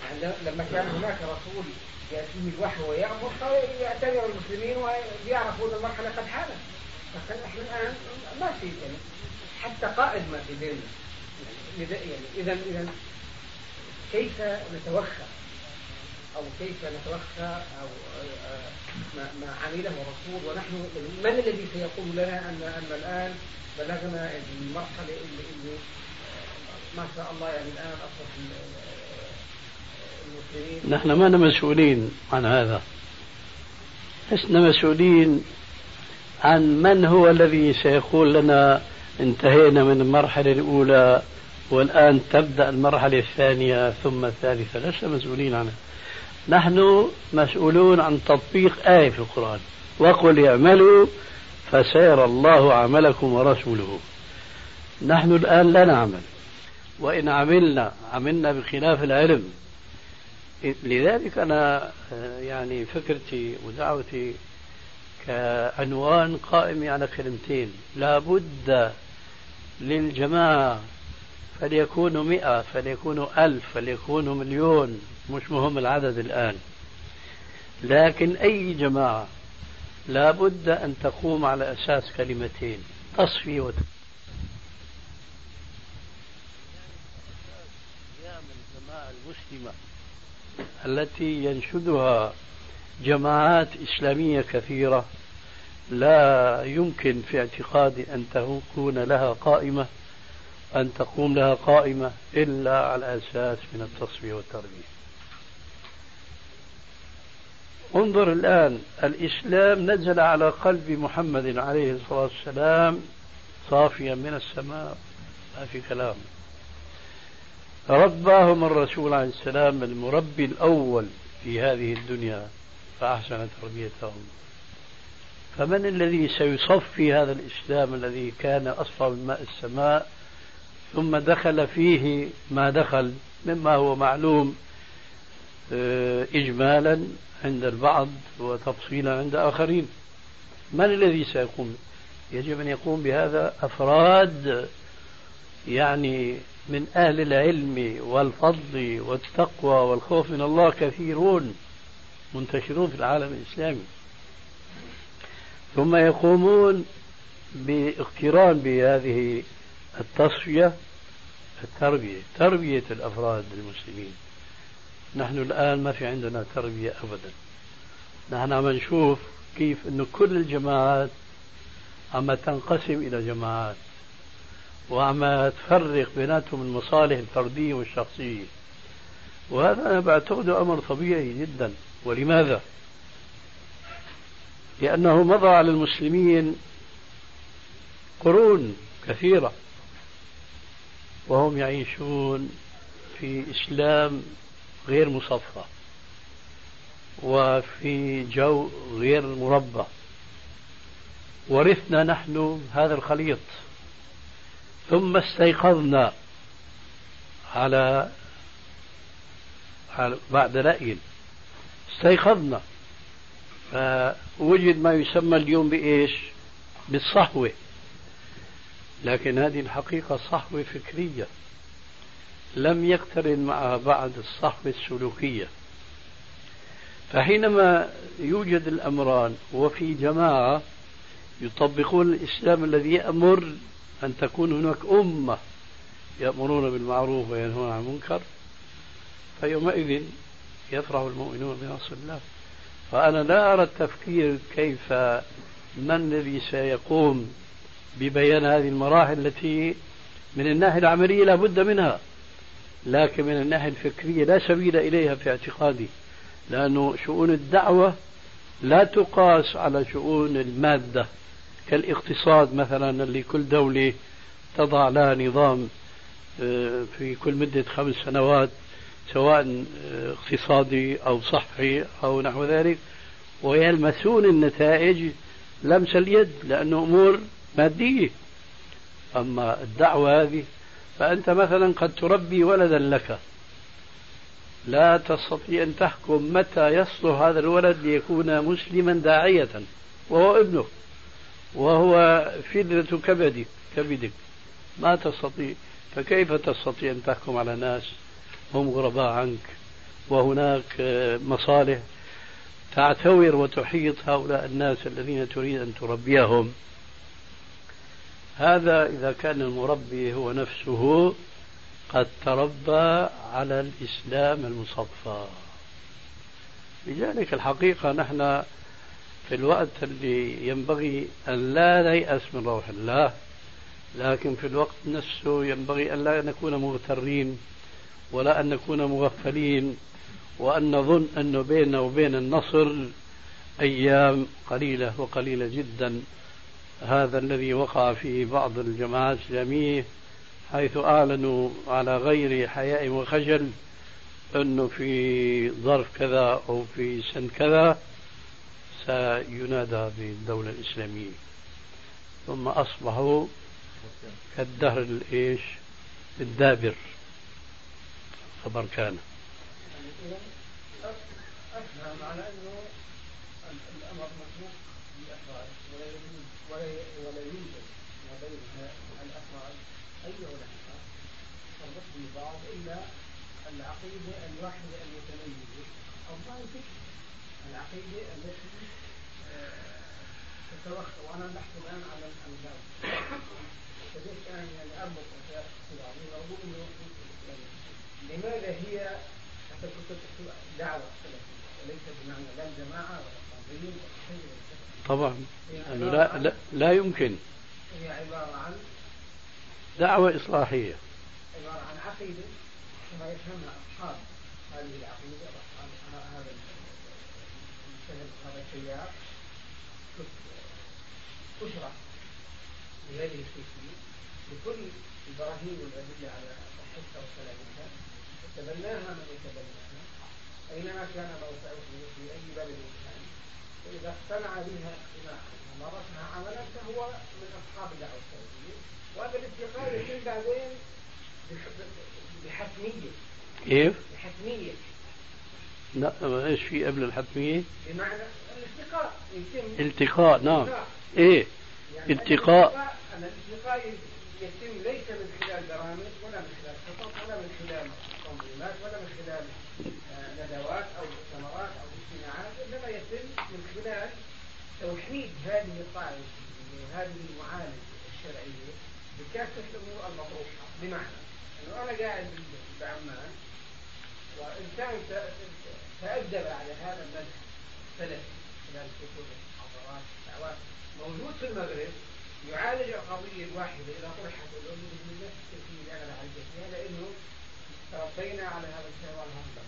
يعني لما كان هناك رسول يأتيه الوحي ويأمر فيعتبر المسلمين ويعرفوا ان المرحلة قد حانت. لكن إحنا الآن ما في يعني حتى قائد ما في بيننا يعني اذا إذا كيف نتوخى؟ أو كيف نتوخى أو ما, ما عمله الرسول ونحن من الذي سيقول لنا أن أن الآن بلغنا المرحلة اللي, اللي ما شاء الله يعني الآن أصبح المسلمين. نحن ما مسؤولين عن هذا. لسنا مسؤولين عن من هو الذي سيقول لنا انتهينا من المرحلة الأولى والآن تبدأ المرحلة الثانية ثم الثالثة. لسنا مسؤولين عنها. نحن مسؤولون عن تطبيق آية في القرآن. وقل اعملوا فسيرى الله عملكم ورسوله. نحن الآن لا نعمل. وإن عملنا عملنا بخلاف العلم. لذلك أنا يعني فكرتي ودعوتي كعنوان قائم على كلمتين. لا بد للجماعة فليكونوا مئة فليكونوا ألف فليكونوا مليون. مش مهم العدد الآن. لكن أي جماعة لا بد أن تقوم على أساس كلمتين تصفي وت... المسلمة التي ينشدها جماعات إسلامية كثيرة. لا يمكن في اعتقادي أن تكون لها قائمة أن تقوم لها قائمة إلا على أساس من التصفية والتربية انظر الآن الإسلام نزل على قلب محمد عليه الصلاة والسلام صافيا من السماء. ما في كلام. رباهم الرسول عليه السلام المربي الأول في هذه الدنيا فأحسن تربيتهم. فمن الذي سيصفي هذا الإسلام الذي كان أصفى من ماء السماء ثم دخل فيه ما دخل مما هو معلوم إجمالا عند البعض وتفصيلا عند آخرين. من الذي سيقوم؟ يجب أن يقوم بهذا أفراد يعني من أهل العلم والفضل والتقوى والخوف من الله كثيرون منتشرون في العالم الإسلامي. ثم يقومون باقتران بهذه التصفية التربية تربية الأفراد المسلمين. نحن الآن ما في عندنا تربية أبدا. نحن عم نشوف كيف أنه كل الجماعات عم تنقسم إلى جماعات وعم تفرق بيناتهم المصالح الفردية والشخصية. وهذا أنا بعتقده أمر طبيعي جدا. ولماذا؟ لأنه مضى على المسلمين قرون كثيرة. وهم يعيشون في إسلام غير مصفى وفي جو غير مربى ورثنا نحن هذا الخليط. ثم استيقظنا على, على بعد رأي استيقظنا. فوجد ما يسمى اليوم بإيش؟ بالصحوة لكن هذه الحقيقة صحوة فكرية. لم يقترن معها بعد الصحوة السلوكية. فحينما يوجد الأمران وفي جماعة يطبقون الإسلام الذي يأمر أن تكون هناك أمة يأمرون بالمعروف وينهون عن المنكر فيومئذ يفرح المؤمنون بنصر الله. فأنا لا أرى التفكير كيف من الذي سيقوم ببيان هذه المراحل التي من الناحية العملية لا بد منها. لكن من الناحية الفكرية لا سبيل إليها في اعتقادي لأنه شؤون الدعوة لا تقاس على شؤون المادة كالاقتصاد مثلا اللي كل دولة تضع لها نظام آه، في كل مدة خمس سنوات سواء آه، اقتصادي أو صحي أو نحو ذلك ويلمسون النتائج لمس اليد لأنه أمور مادية. أما الدعوة هذه فأنت مثلا قد تربي ولدا لك. لا تستطيع أن تحكم متى يصلح هذا الولد ليكون مسلما داعية وهو ابنك وهو فدرة كبدك كبدك. ما تستطيع. فكيف تستطيع أن تحكم على ناس هم غرباء عنك؟ وهناك مصالح تعتور وتحيط هؤلاء الناس الذين تريد أن تربيهم. هذا إذا كان المربي هو نفسه قد تربى على الإسلام المصفى لذلك الحقيقة نحن في الوقت اللي ينبغي أن لا نيأس من روح الله لكن في الوقت نفسه ينبغي أن لا نكون مغترين ولا أن نكون مغفلين وأن نظن أنه بيننا وبين النصر أيام قليلة وقليلة جدا. هذا الذي وقع في بعض الجماعات الإسلامية حيث أعلنوا على غير حياء وخجل أنه في ظرف كذا أو في سن كذا سينادى بالدولة الإسلامية. ثم أصبحوا كالدهر الإيش؟ الدابر. خبر كان. على أنه الأمر مسبوق بالأفراد ولا يوجد ما بين الأفراد أي علاقة تربط ببعض إلا العقيدة الواحدة المتميزة أو بعض الفكر العقيدة التي تتوخى وأنا بحث الآن على يعني إنه لماذا هي دعوة سلفية وليس بمعنى لا الجماعة ولا التنظيم ولا شيء طبعا. أنه لا, لا, لا يمكن. هي عبارة عن دعوة إصلاحية. عبارة عن عقيدة كما يفهمها أصحاب هذه العقيدة وأصحاب هذا هذا التيار تشرح بهذه الكيفية بكل البراهين والأدلة على صحتها وسلامتها يتبناها من يتبناها أينما كان موقعه في أي بلد كان فإذا اقتنع بها اقتناعا ومارسها عملا فهو من أصحاب الدعوة السلفية وهذا الاتقاء يتم بعدين بحتمية كيف؟ بحتمية لا إيش في قبل الحتمية؟ بمعنى الالتقاء يتم. التقاء نعم. إيه؟ يعني التقاء. الالتقاء يتم ليس من خلال برامج ولا من خلال خطط ولا من خلال تنظيمات ولا من خلال آه، ندوات أو مؤتمرات أو اجتماعات إنما يتم من خلال توحيد هذه القاعدة وهذه المعالجه الشرعية بكافة الأمور المطروحة. بمعنى أنه أنا قاعد بعمان وانسان تادب على هذا المذهب. السلفي خلال كتب محاضرات دعوات موجود في المغرب يعالج القضية الواحدة إذا طرحت بنفس الكيفية اللي أنا بعالجها فيها لأنه تربينا على هذا الشيء وهذا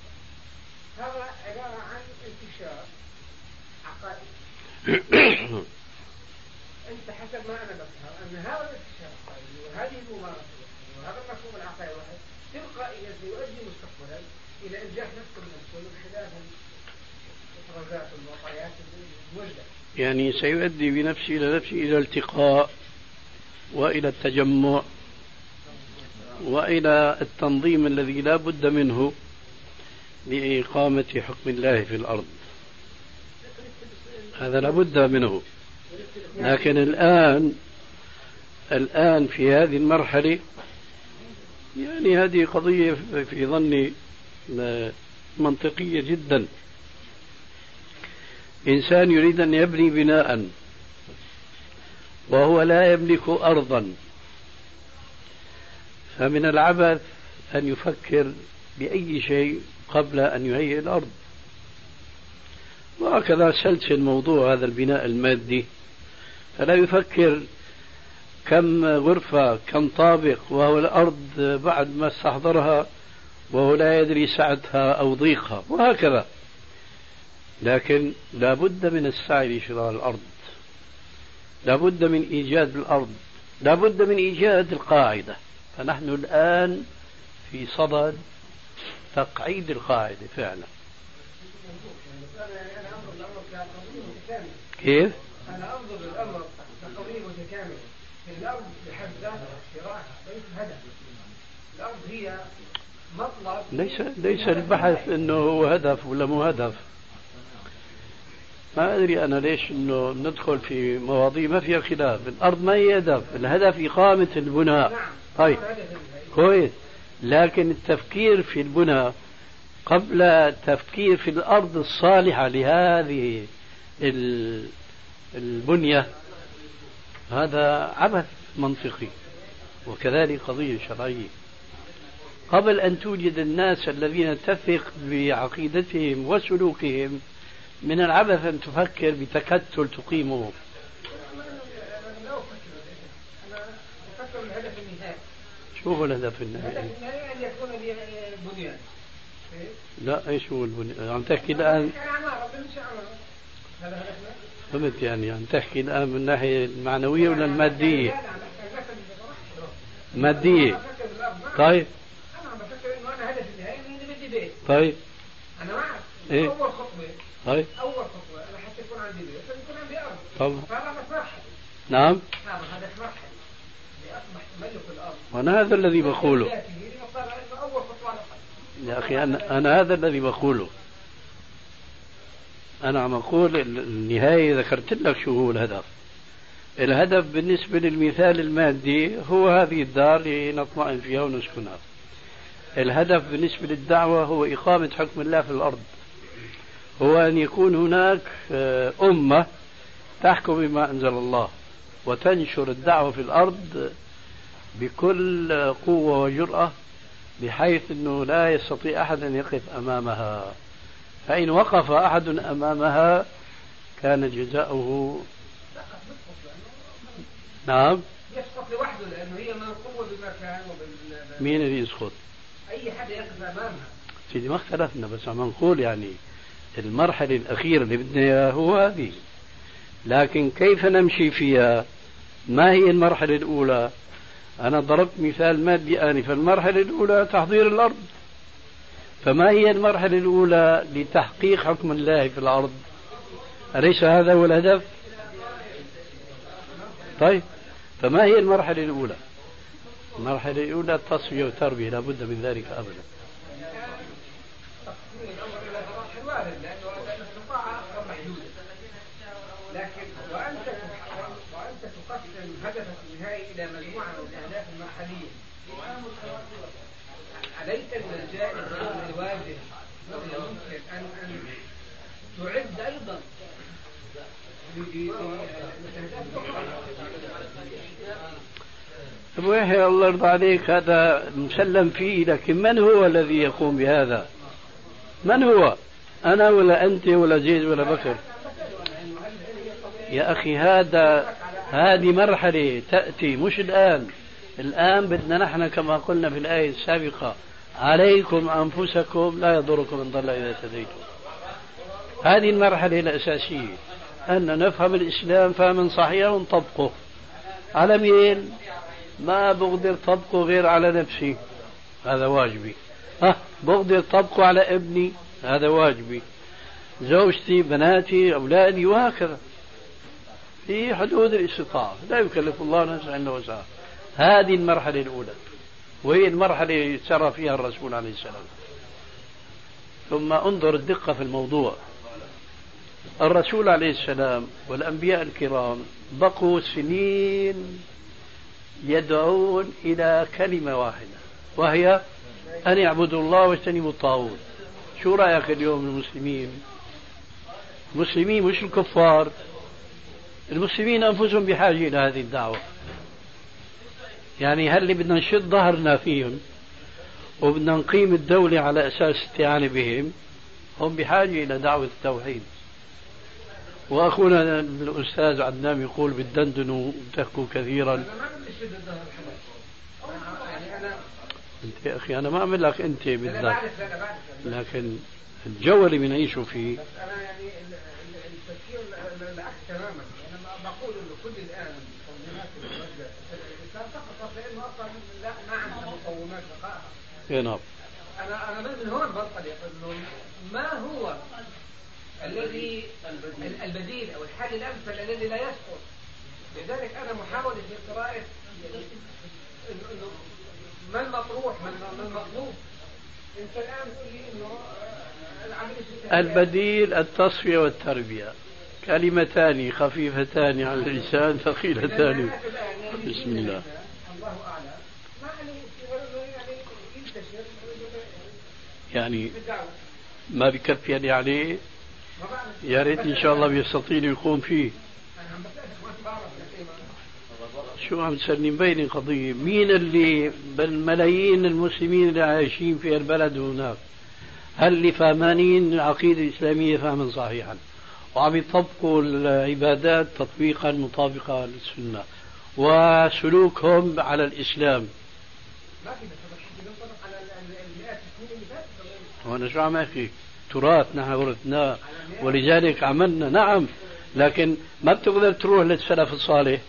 هذا عبارة عن انتشار عقائد *coughs* أنت حسب ما أنا بفهم أن هذا الانتشار العقائدي وهذه الممارسة وهذا المفهوم العقائدي تلقائيا سيؤدي مستقبلا إلى إنجاح نفسه بنفسه من خلال الإفرازات والمعطيات الموجهة يعني سيؤدي بنفسه إلى نفسه إلى التقاء وإلى التجمع وإلى التنظيم الذي لا بد منه لإقامة حكم الله في الأرض. هذا لا بد منه. لكن الآن الآن في هذه المرحلة يعني هذه قضية في ظني منطقية جدا. إنسان يريد أن يبني بناء وهو لا يملك أرضا. فمن العبث أن يفكر بأي شيء قبل أن يهيئ الأرض. وهكذا سلسل موضوع هذا البناء المادي. فلا يفكر كم غرفة كم طابق وهو الأرض بعد ما استحضرها وهو لا يدري سعتها أو ضيقها. وهكذا. لكن لا بد من السعي لشراء الأرض. لا بد من إيجاد الأرض. لا بد من إيجاد القاعدة. فنحن الآن في صدد تقعيد القاعدة فعلا. كيف؟ أنا أنظر للأمر كقضية متكاملة الأرض بحد ذاتها شراءها ليس هدف الأرض هي مطلب ليس ليس البحث هو هدف ولا مو هدف. ما أدري أنا ليش إنه ندخل في مواضيع ما فيها خلاف، الأرض ما هي هدف، الهدف إقامة البناء. نعم. طيب كويس، لكن التفكير في البناء قبل التفكير في الأرض الصالحة لهذه البنية هذا عبث منطقي وكذلك قضية شرعية. قبل أن توجد الناس الذين تثق بعقيدتهم وسلوكهم من العبث أن تفكر بتكتل تقيمه. شو هو الهدف النهائي؟ أن يكون لي بنيان. لا إيش هو البنيان؟ عم تحكي الآن. فهمت يعني؟ عم تحكي الآن من الناحيه المعنويه ولا المادية؟ مادية. طيب أنا عم بفكر إنه أنا هدفي النهائي إني بدي بيت. طيب. أنا معك. إيه؟ أول خطوة. طيب. أول خطوة أنا حتى يكون عندي بيت لازم يكون عندي أرض. طبعا. فهذا مرحله نعم. نعم هذا مرحله لاصبح تملك الأرض. وأنا هذا الذي بقوله. الأقل. يا أخي أنا أنا هذا الذي بقوله. أنا عم أقول النهاية ذكرت لك شو هو الهدف. الهدف بالنسبة للمثال المادي هو هذه الدار لنطمئن فيها ونسكنها. الهدف بالنسبة للدعوة هو إقامة حكم الله في الأرض. هو أن يكون هناك آه، أمة تحكم بما أنزل الله وتنشر الدعوة في الأرض بكل قوة وجرأة بحيث أنه لا يستطيع أحد أن يقف أمامها. فإن وقف أحد أمامها كان جزاؤه نعم. يسقط لوحده لأنه هي منقوبه بمكان وبال مين اللي يسقط؟ أي حدا يقف أمامها. سيدي ما اختلفنا بس عم نقول يعني المرحلة الأخيرة اللي بدنا إياها هو هذه. لكن كيف نمشي فيها؟ ما هي المرحلة الأولى؟ أنا ضربت مثال مادي آنفا المرحلة الأولى تحضير الأرض. فما هي المرحلة الأولى لتحقيق حكم الله في الأرض؟ أليس هذا هو الهدف؟ طيب فما هي المرحلة الأولى؟ المرحلة الأولى التصفية والتربية لا بد من ذلك أبدا. هدفك النهائي إلى مجموعة من الأهداف المرحلية عليك ومن الواجب ممكن ان أن تعد أيضا أبو يحيى الله يرضى عليك هذا مسلم فيه لكن من هو الذي يقوم بهذا؟ من هو؟ أنا ولا أنت ولا زيد ولا بكر؟ يا أخي هذا هذه مرحلة تأتي مش الآن. الآن بدنا نحن كما قلنا في الآية السابقة عليكم أنفسكم لا يضركم من ضل إذا اهتديتم. هذه المرحلة الأساسية أن نفهم الإسلام فهما صحيحا ونطبقه على مين؟ ما بقدر طبقه غير على نفسي. هذا واجبي. ها بقدر طبقه على ابني هذا واجبي. زوجتي بناتي أولادي وهكذا. في حدود الاستطاعة لا يكلف الله نفسا إلا وسعها. هذه المرحلة الأولى وهي المرحلة اللي سرى فيها الرسول عليه السلام. ثم انظر الدقة في الموضوع. الرسول عليه السلام والأنبياء الكرام بقوا سنين يدعون إلى كلمة واحدة وهي أن يعبدوا الله واجتنبوا الطاغوت. شو رأيك اليوم المسلمين؟ المسلمين مش الكفار. المسلمين أنفسهم بحاجة إلى هذه الدعوة. يعني هل بدنا نشد ظهرنا فيهم وبدنا نقيم الدولة على أساس استعانة بهم؟ هم بحاجة إلى دعوة التوحيد. وأخونا الأستاذ عدنان يقول بالدندن تحكوا كثيرا. أنت يا أخي أنا ما أعمل لك أنت بالذات. لكن الجو اللي بنعيشه فيه بس أنا يعني التفكير العكس تماما أنا كل الآن المقومات الموجهه الاسلام سقطت لأنه أصلا لا ما عندها مقومات بقائها اي نعم. أنا أنا من هون بنطلق انه ما هو الذي البديل. أو الحل الأمثل الذي لا يسقط لذلك أنا محاوله في قراءة انه انه ما المطروح ما المطلوب؟ إنت الآن تقول لي إنه البديل التصفية والتربية. كلمتان خفيفتان على اللسان ثقيلتان. بسم الله. يعني ما بكفي يعني عليه يا ريت إن شاء الله بيستطيع يقوم فيه. شو عم تسلني؟ مبينة قضية مين اللي بالملايين المسلمين اللي عايشين في البلد هناك؟ هل اللي فهمانين العقيدة الإسلامية فهما صحيحا؟ وعم يطبقوا العبادات تطبيقا مطابقا للسنة. وسلوكهم على الإسلام. وأنا شو عم أحكي؟ تراث نحن ورثناه ولذلك عملنا نعم. لكن ما بتقدر تروح للسلف الصالح.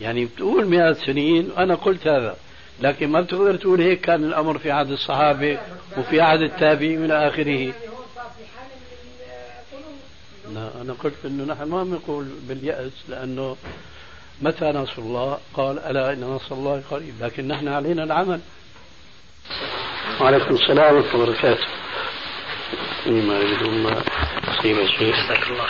يعني بتقول مئات سنين وأنا قلت هذا. لكن ما بتقدر تقول هيك كان الأمر في عهد الصحابة وفي عهد التابعين إلى آخره. لا أنا قلت أنه نحن ما نقول باليأس لأنه متى نصر الله؟ قال ألا إن نصر الله قريب لكن نحن علينا العمل. وعليكم السلام ورحمة الله وبركاته. ما أريد ما أصيب شيء جزاك الله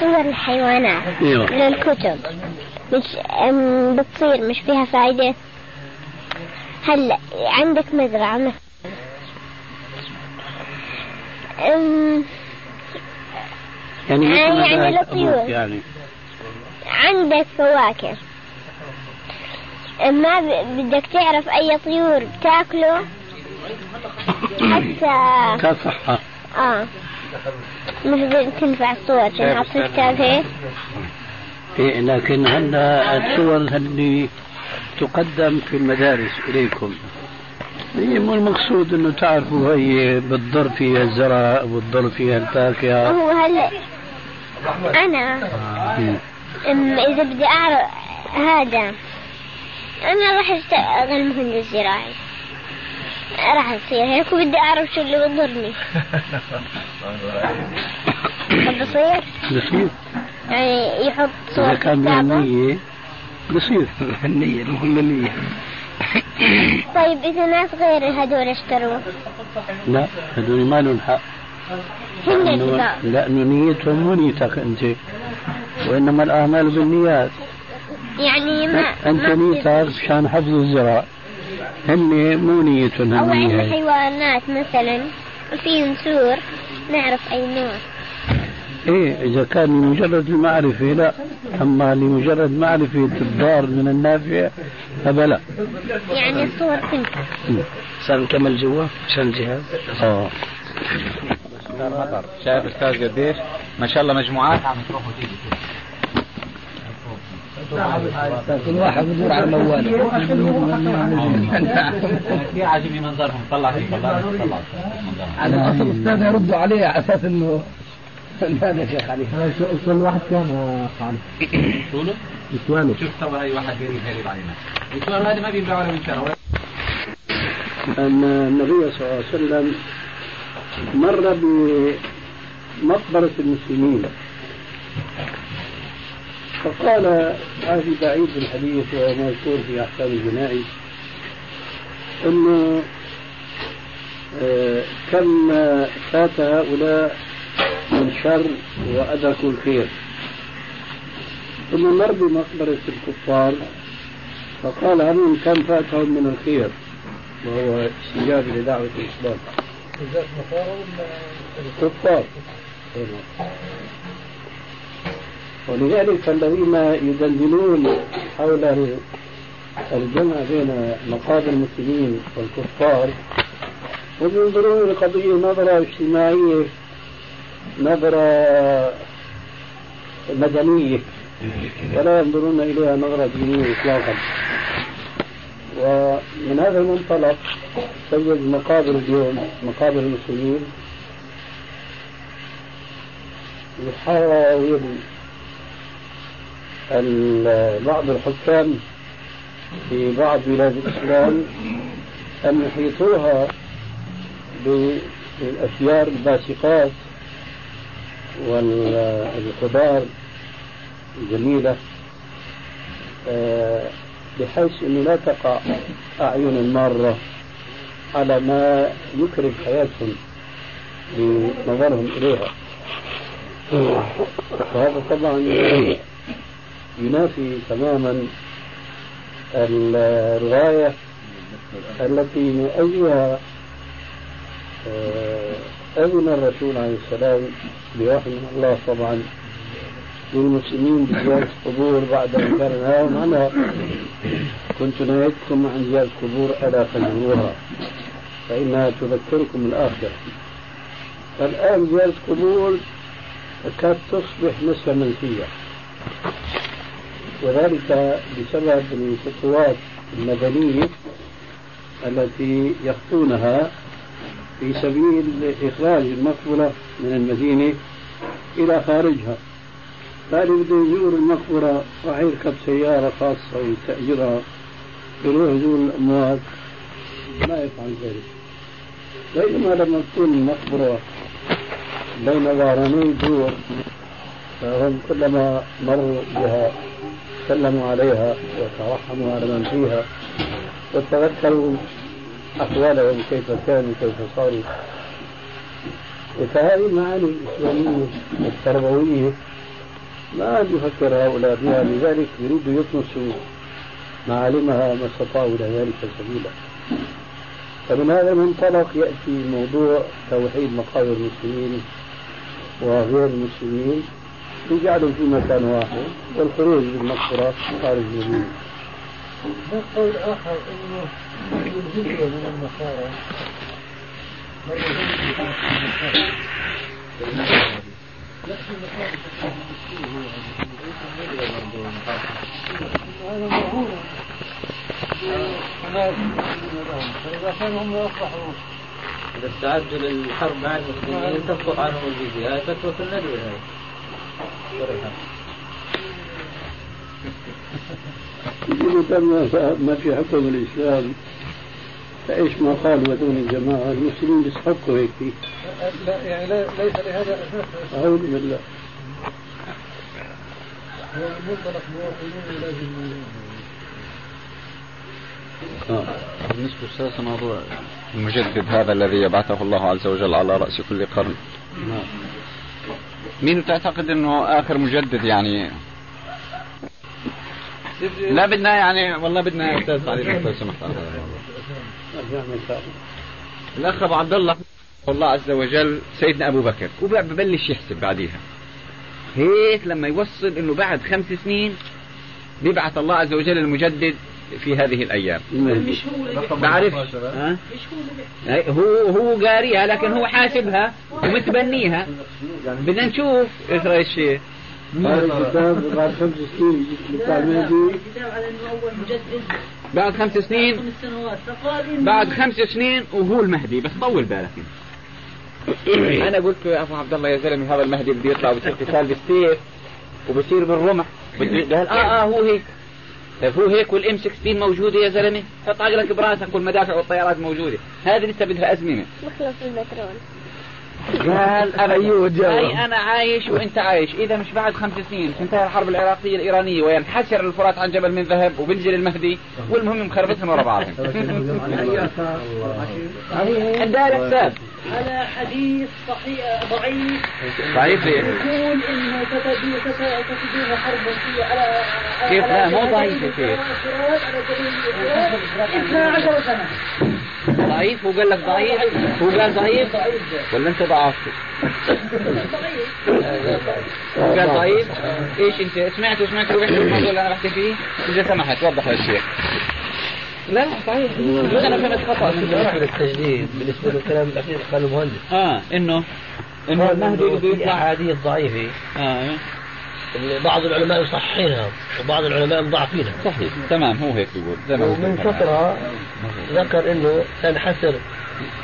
صور الحيوانات أيوة. من الكتب مش بتصير مش فيها فائدة هلا عندك مزرعة مثلا؟ يعني يعني للطيور. يعني. عندك فواكه. ما بدك تعرف أي طيور بتاكله؟ حتى كصحة. آه. مش بتنفع الصور عشان نحط في كتاب هيك. إيه لكن هلا الصور اللي تقدم في المدارس إليكم. هي مو المقصود إنه تعرفوا هي بتضر فيها الزرع بتضر فيها الفاكهة. هو هلا أنا مم. أم إذا بدي أعرف هذا أنا راح أشتغل مهندس زراعي. راح أصير هيك وبدي أعرف شو اللي بضرني. *coughs* بصير؟ بصير. يعني يحط صور إذا كان من كتابة؟ *laughs* النية بصير. النية المهم النية. طيب إذا ناس غير هدول اشتروا؟ لا هذول ما لهم حق. لأنه نيتهم مو نيتك أنت وإنما الأعمال بالنيات. يعني ما أنت ما نيتك مشان حفظ الزرع هن مو نيتهم أو عندنا حيوانات مثلا في نسور نعرف أي نوع. إيه إذا كان لمجرد المعرفة لا. أما لمجرد معرفة الضار من النافع فبلا. يعني الصور تنفع صار نكمل جوا عشان الجهاز آه. مطر شايف أستاذ قديش ما شاء الله مجموعات. *laughs* عم تروح وتيجي كل واحد بدور على موال كثير عاجبني منظرهم طلع. طلع على اصل الاستاذ يردوا عليه على أساس إنه *laughs* هذا شيخ علي. كل واحد كان شو له؟ نسوانه شوف تو هاي واحد بيريد هرب علينا. السؤال هذا ما بينفع ولا بينشر أن النبي صلى الله عليه وسلم مر بمقبرة المسلمين. فقال هذه بعيد الحديث ومذكور في أحكام الجنائز أنه آه، كم فات هؤلاء من شر وأدركوا الخير. ثم مر بمقبرة الكفار فقال عنهم كم فأتهم من الخير؟ وهو استجابة لدعوة الإسلام. كفار ولذلك الذين يدندنون حول الجمع بين مقابر المسلمين والكفار هم ينظرون للقضية نظرة اجتماعية نظرة مدنية ولا ينظرون إليها نظرة دينية إطلاقا. ومن هذا المنطلق تجد مقابر اليوم مقابر المسلمين يحاول بعض الحكام في بعض بلاد الإسلام أن يحيطوها بالأشجار الباسقات والخضار الجميلة آه، بحيث أنه لا تقع أعين المارة على ما يكرم حياتهم بنظرهم إليها. وهذا طبعا ينافي تماما الرواية التي من أجلها آه، أذن الرسول عليه السلام بوحي من الله طبعا للمسلمين بزيارة القبور بعد أن كان عنها. كنت نهيتكم عن زيارة القبور ألا فزوروها فإنها تذكركم الآخرة. الآن زيارة القبور تكاد تصبح نسبة منسية وذلك بسبب الخطوات المدنية التي يخطونها في سبيل إخراج المقبرة من المدينة إلى خارجها. فاللي بده يزور المقبرة راح يركب سيارة خاصة ويستأجرها يروح يزور الأموات ما يفعل ذلك. بينما لما تكون المقبرة بين ظهراني دور فهم كلما مروا بها سلموا عليها وترحموا على من فيها وتذكروا أحوالهم كيف كانوا كيف صاروا فهذه المعاني الإسلامية التربوية ما يفكر هؤلاء بها لذلك يريدوا يطمسوا معالمها ما استطاعوا إلى ذلك سبيلا. فمن هذا المنطلق يأتي موضوع توحيد مقابر المسلمين وغير المسلمين. يجعلوا في مكان واحد والخروج بالمقبرة خارج المدينة. قول آخر أنه إذا استعدوا للحرب مع المسلمين تسقط عنهم الجزية. هاي فتوى في الندوة هاي إذا ما في حكم الإسلام. فإيش ما قالوا هذول الجماعة؟ المسلمين بيستحقوا هيك لا يعني لا ليس لهذا أساس. أعوذ بالله. هو المنطلق موافقون لازم آه. بالنسبة أستاذ موضوع المجدد هذا الذي يبعثه الله عز وجل على رأس كل قرن. نعم. مين تعتقد إنه آخر مجدد يعني؟ لا بدنا يعني والله بدنا يا أستاذ تعليق لو سمحت الأخ أبو عبد الله الله عز وجل سيدنا أبو بكر. وببلش يحسب بعديها. هيك لما يوصل إنه بعد خمس سنين بيبعث الله عز وجل المجدد في هذه الأيام. المهدي. بعرف. ها؟ هي- هو هو قاريها لكن هو حاسبها ومتبنيها. بدنا نشوف إيش رأي الشيخ. هذا الكتاب بعد خمس سنين على إنه أول مجدد. بعد خمس سنين. بعد خمس سنين وهو المهدي بس طول بالك *coughs* أنا قلت له يا ابو عبد الله يا زلمة هذا المهدي بده يطلع وبصير قتال بالسيف وبصير بالرمح. قال آه آه هو هيك. طيب هو هيك والإم 16 موجودة يا زلمة؟ حط عقلك براسك والمدافع والطيارات موجودة. هذه لسه بدها أزمنة. مخلص البترول قال أنا أي أنا عايش وأنت عايش. إذا مش بعد خمس سنين تنتهي الحرب العراقية الإيرانية وينحسر الفرات عن جبل من ذهب وبنزل المهدي والمهم مخربطهم ورا بعضهم. *laughs* عندها حساب على حديث صحيح ضعيف. ضعيف ليه؟ يقول انه تتبي- تت- تتبين حرب في على كيف؟ لا على مو ضعيف الفرات 12 سنة. ضعيف هو قال لك ضعيف هو قال ضعيف. ولا انت ضعفت؟ هو قال ضعيف. إيش انت سمعت وسمعت وبحكي الموضوع اللي أنا بحكي فيه؟ اذا سمحت وضح للشيخ لا لا صحيح. أنا فهمت خطأ. بالنسبة للتجديد بالنسبة للكلام الأخير قال المهندس. آه انه إنه المهدي بده يطلع. أحاديث ضعيفة. آه بعض العلماء يصححينها وبعض العلماء مضاعفينها. صحيح. تمام هو هيك بيقول ومن. كثرها ذكر إنه تنحسر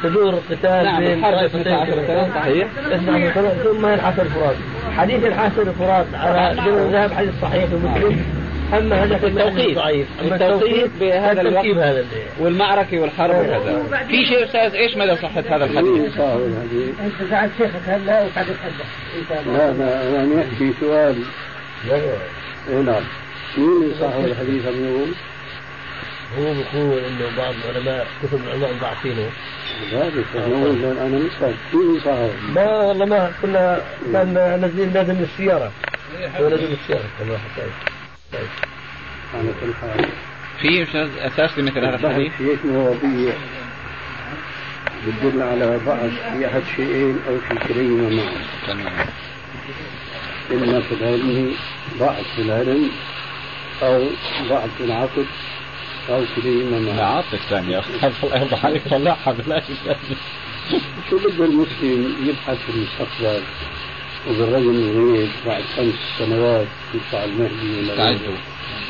صدور القتال نعم، بين الحرب طائفتين 12 سنة، صحيح. 12 سنة ثم ينحسر الفرات. حديث انحسر الفرات على جبل الذهب حديث صحيح في مسلم. أما هذا التوقيت. ضعيف. التوقيت بهذا الوقت. هذا اللي. والمعركة والحرب وكذا. في شيء أستاذ إيش مدى صحة هذا الحديث؟ أنت قاعد شيخك هلا وقاعد تحدث لا لا يعني يحكي سؤال. اي نعم. مين صاحب الحديث عم يقول؟ هو بيقول إنه بعض العلماء كتب العلماء ضعفينه لا بس أنا أنا مش عارف مين صاحب؟ ما والله ما كنا كان نازلين لازم السيارة. هو لازم السيارة كما حكيت. على كل حال في أستاذ أساس لمثل هذا الحديث؟ في مواضيع بتدل على ضعف في أحد شيئين أو في كليهما معا تمام. اما في العلم ضعف في العلم أو ضعف في العقل أو كليهما لا معا عاطف الثاني. يا الله يرضى عليك طلعها بلاش شو بده المسلم يبحث في المستقبل؟ وبالرغم الغيب بعد خمس سنوات يطلع المهدي ولا غيره.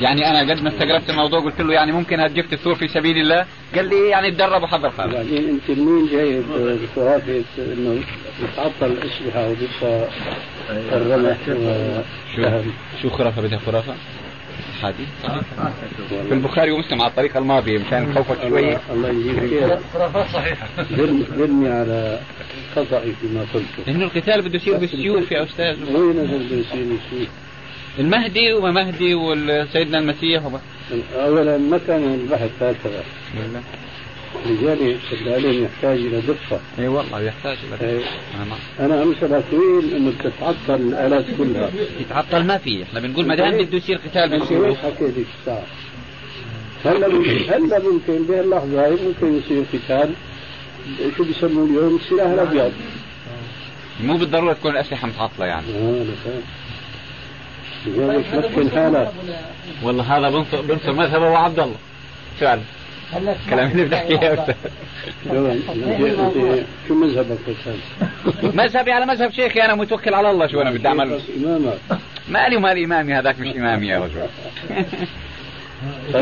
يعني أنا قد ما استغربت الموضوع قلت له يعني ممكن هتجيب تثور في سبيل الله؟ قال لي يعني تدرب وحضر حالك بعدين أنت منين جايب خرافه إنه بتعطل الأسلحة وبدها الرمح شو شو خرافة بدها حديث في البخاري ومسلم على الطريقة الماضية مشان خوفك شوي. الله خير. خرافات ذلني ذلني على خطأي فيما قلته لأنه القتال بده يصير بالسيوف يا أستاذ. وين هذا بده يصير يصير؟ المهدي ومهدي وسيدنا المسيح وب... اولا ما كان البحث هكذا لذلك العلم يحتاج إلى دقه إي والله يحتاج إلى إيه. أنا معك. أنا امثل وين أنه بتتعطل الآلات كلها. يتعطل ما في إحنا بنقول ما دام بده يصير قتال وين حكيت الساعة؟ هلا ممكن هلا ممكن بهاللحظه هاي ممكن يصير قتال؟ شو بيسموا اليوم؟ السلاح الأبيض. مو بالضرورة تكون الأسلحة متعطلة يعني. آه مسكن حالك والله هذا بنصر بنصر مذهب أبو عبد الله. فعلا كلام اللي بتحكيه يا أستاذ شو مذهبك أستاذ؟ مذهبي على مذهب شيخي أنا متوكل على الله شو أنا بدي أعمل؟ إمامك. مالي ومال إمامي هذاك مش إمامي يا رجل.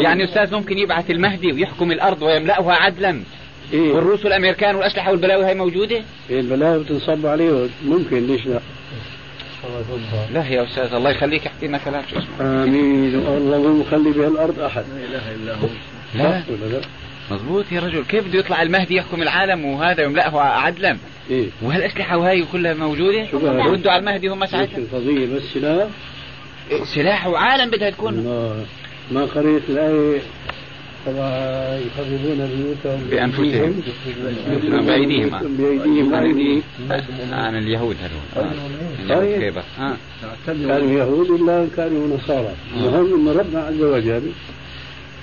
يعني أستاذ ممكن يبعث المهدي ويحكم الأرض ويملأها عدلا. إيه؟ والروس والامريكان والأسلحة والبلاوي هاي موجودة؟ إيه البلاوي بتنصب عليه ممكن ليش لا؟ لا يا أستاذ الله يخليك احكي لنا كلام. شو اسمه آمين. والله ما مخلي بهالأرض أحد. لا إله إلا هو. لا؟ مزبوط يا رجل. كيف بده يطلع المهدي يحكم العالم وهذا يملأه عدلا إيه. وهالأسلحة وهي كلها بقى؟ يردوا على المهدي هم ساعتها. القضية بس سلاح؟ سلاح وعالم بدها تكون. ما ما قريت الآية طبعا يخربون بيوتهم. بأنفسهم. بأيديهم. بأيديهم. بأيديهم. عن اليهود هذول. طيب. اليهود كيف؟ آه. كانوا يهود إلا كانوا نصارى. المهم أن ربنا عز وجل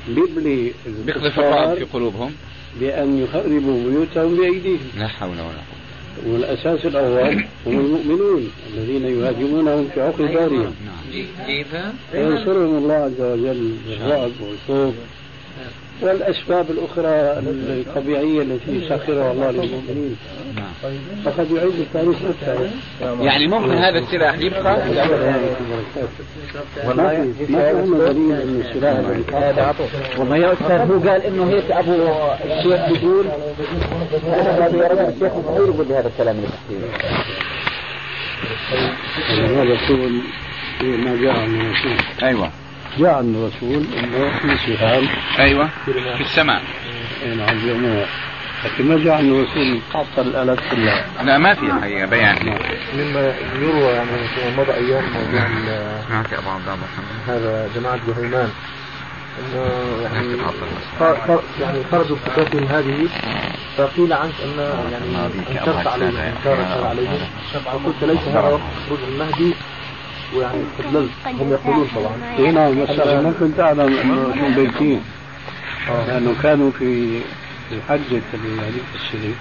بيبلي بيقذف الرعب في قلوبهم. بأن يخربوا بيوتهم بأيديهم. لا حول ولا قوة. والأساس الأول هم المؤمنون الذين يهاجمونهم في عقر دارهم. نعم. إذا فينصرهم الله عز وجل بالرعب والخوف. والأسباب الأخرى الطبيعية التي يسخرها الله للمؤمنين. نعم فقد يعيد التاريخ نفسه يعني ممكن هذا السلاح يبقى؟ ما في ما في دليل أن السلاح والله يا أستاذ هو قال إنه هيك أبو الشيخ بيقول أنا قال يا رب الشيخ صغير يقول هذا الكلام هذا الرسول ما جاء عن الرسول أيوه. جاء عن الرسول إنه في سهام. أيوه في السماء. إيه نعم لكن ما جاء عن الرسول قاطع الالات كلها لا ما في الحقيقة بيان. مما يروى يعني في مضى أيام موضوع سمعت يا أبو عبد الله هذا جماعة جهيمان إنه يعني يعني خرجوا بفتاتهم هذه فقيل عنك أن يعني انكرت عليهم انكارا عليهم. فقلت ليس هذا وقت خروج المهدي. ويعني استدللت هم يقولون طبعا. اي نعم بس كنت اعلم إنه شو بيتين لأنه كانوا في اللي هذيك السنة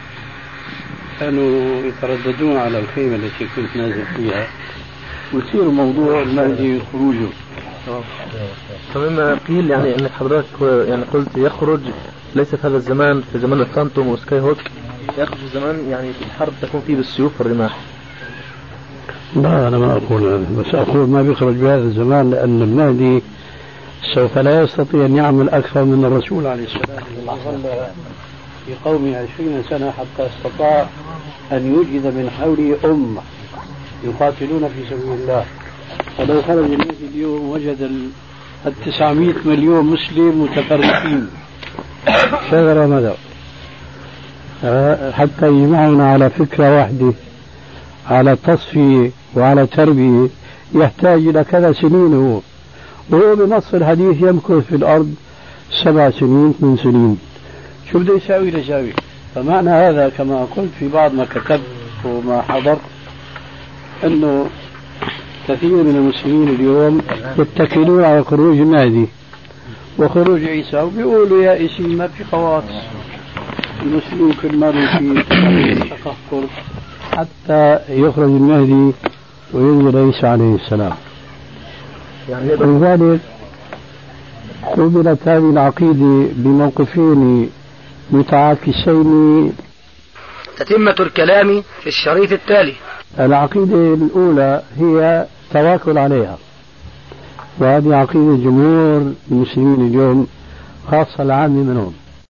كانوا يترددون على الخيمة التي كنت نازل فيها. ويصير موضوع المهدي خروجه. فمما قيل يعني انك حضرتك يعني قلت يخرج ليس في هذا الزمان في زمان الفانتوم وسكاي هوك. يخرج زمان يعني الحرب تكون فيه بالسيوف والرماح. لا أنا ما أقول هذا بس أقول ما بيخرج بهذا الزمان لأن المهدي سوف لا يستطيع أن يعمل أكثر من الرسول عليه السلام ظل في قومه عشرين سنة حتى استطاع أن يوجد من حوله أمة يقاتلون في سبيل الله. فلو خرج المهدي اليوم وجد ال- التسعمائة مليون مسلم متفرقين. شغل مدى حتى يجمعنا على فكرة واحدة على تصفية وعلى تربية يحتاج إلى كذا سنين هو. وهو بنص الحديث يمكث في الأرض سبع سنين ثمان سنين. شو بده يساوي ليساوي فمعنى هذا كما قلت في بعض ما كتبت وما حضرت أنه كثير من المسلمين اليوم يتكلون على خروج المهدي. وخروج عيسى وبيقولوا يا إسي ما في قواطع المسلمين كل مرة في حتى يخرج المهدي وينزل عيسى عليه السلام. يعني ولذلك قبلت هذه العقيدة بموقفين متعاكسين. تتمة الكلام في الشريط التالي. العقيدة الأولى هي التواكل عليها. وهذه عقيدة جمهور المسلمين اليوم خاصة العامة منهم.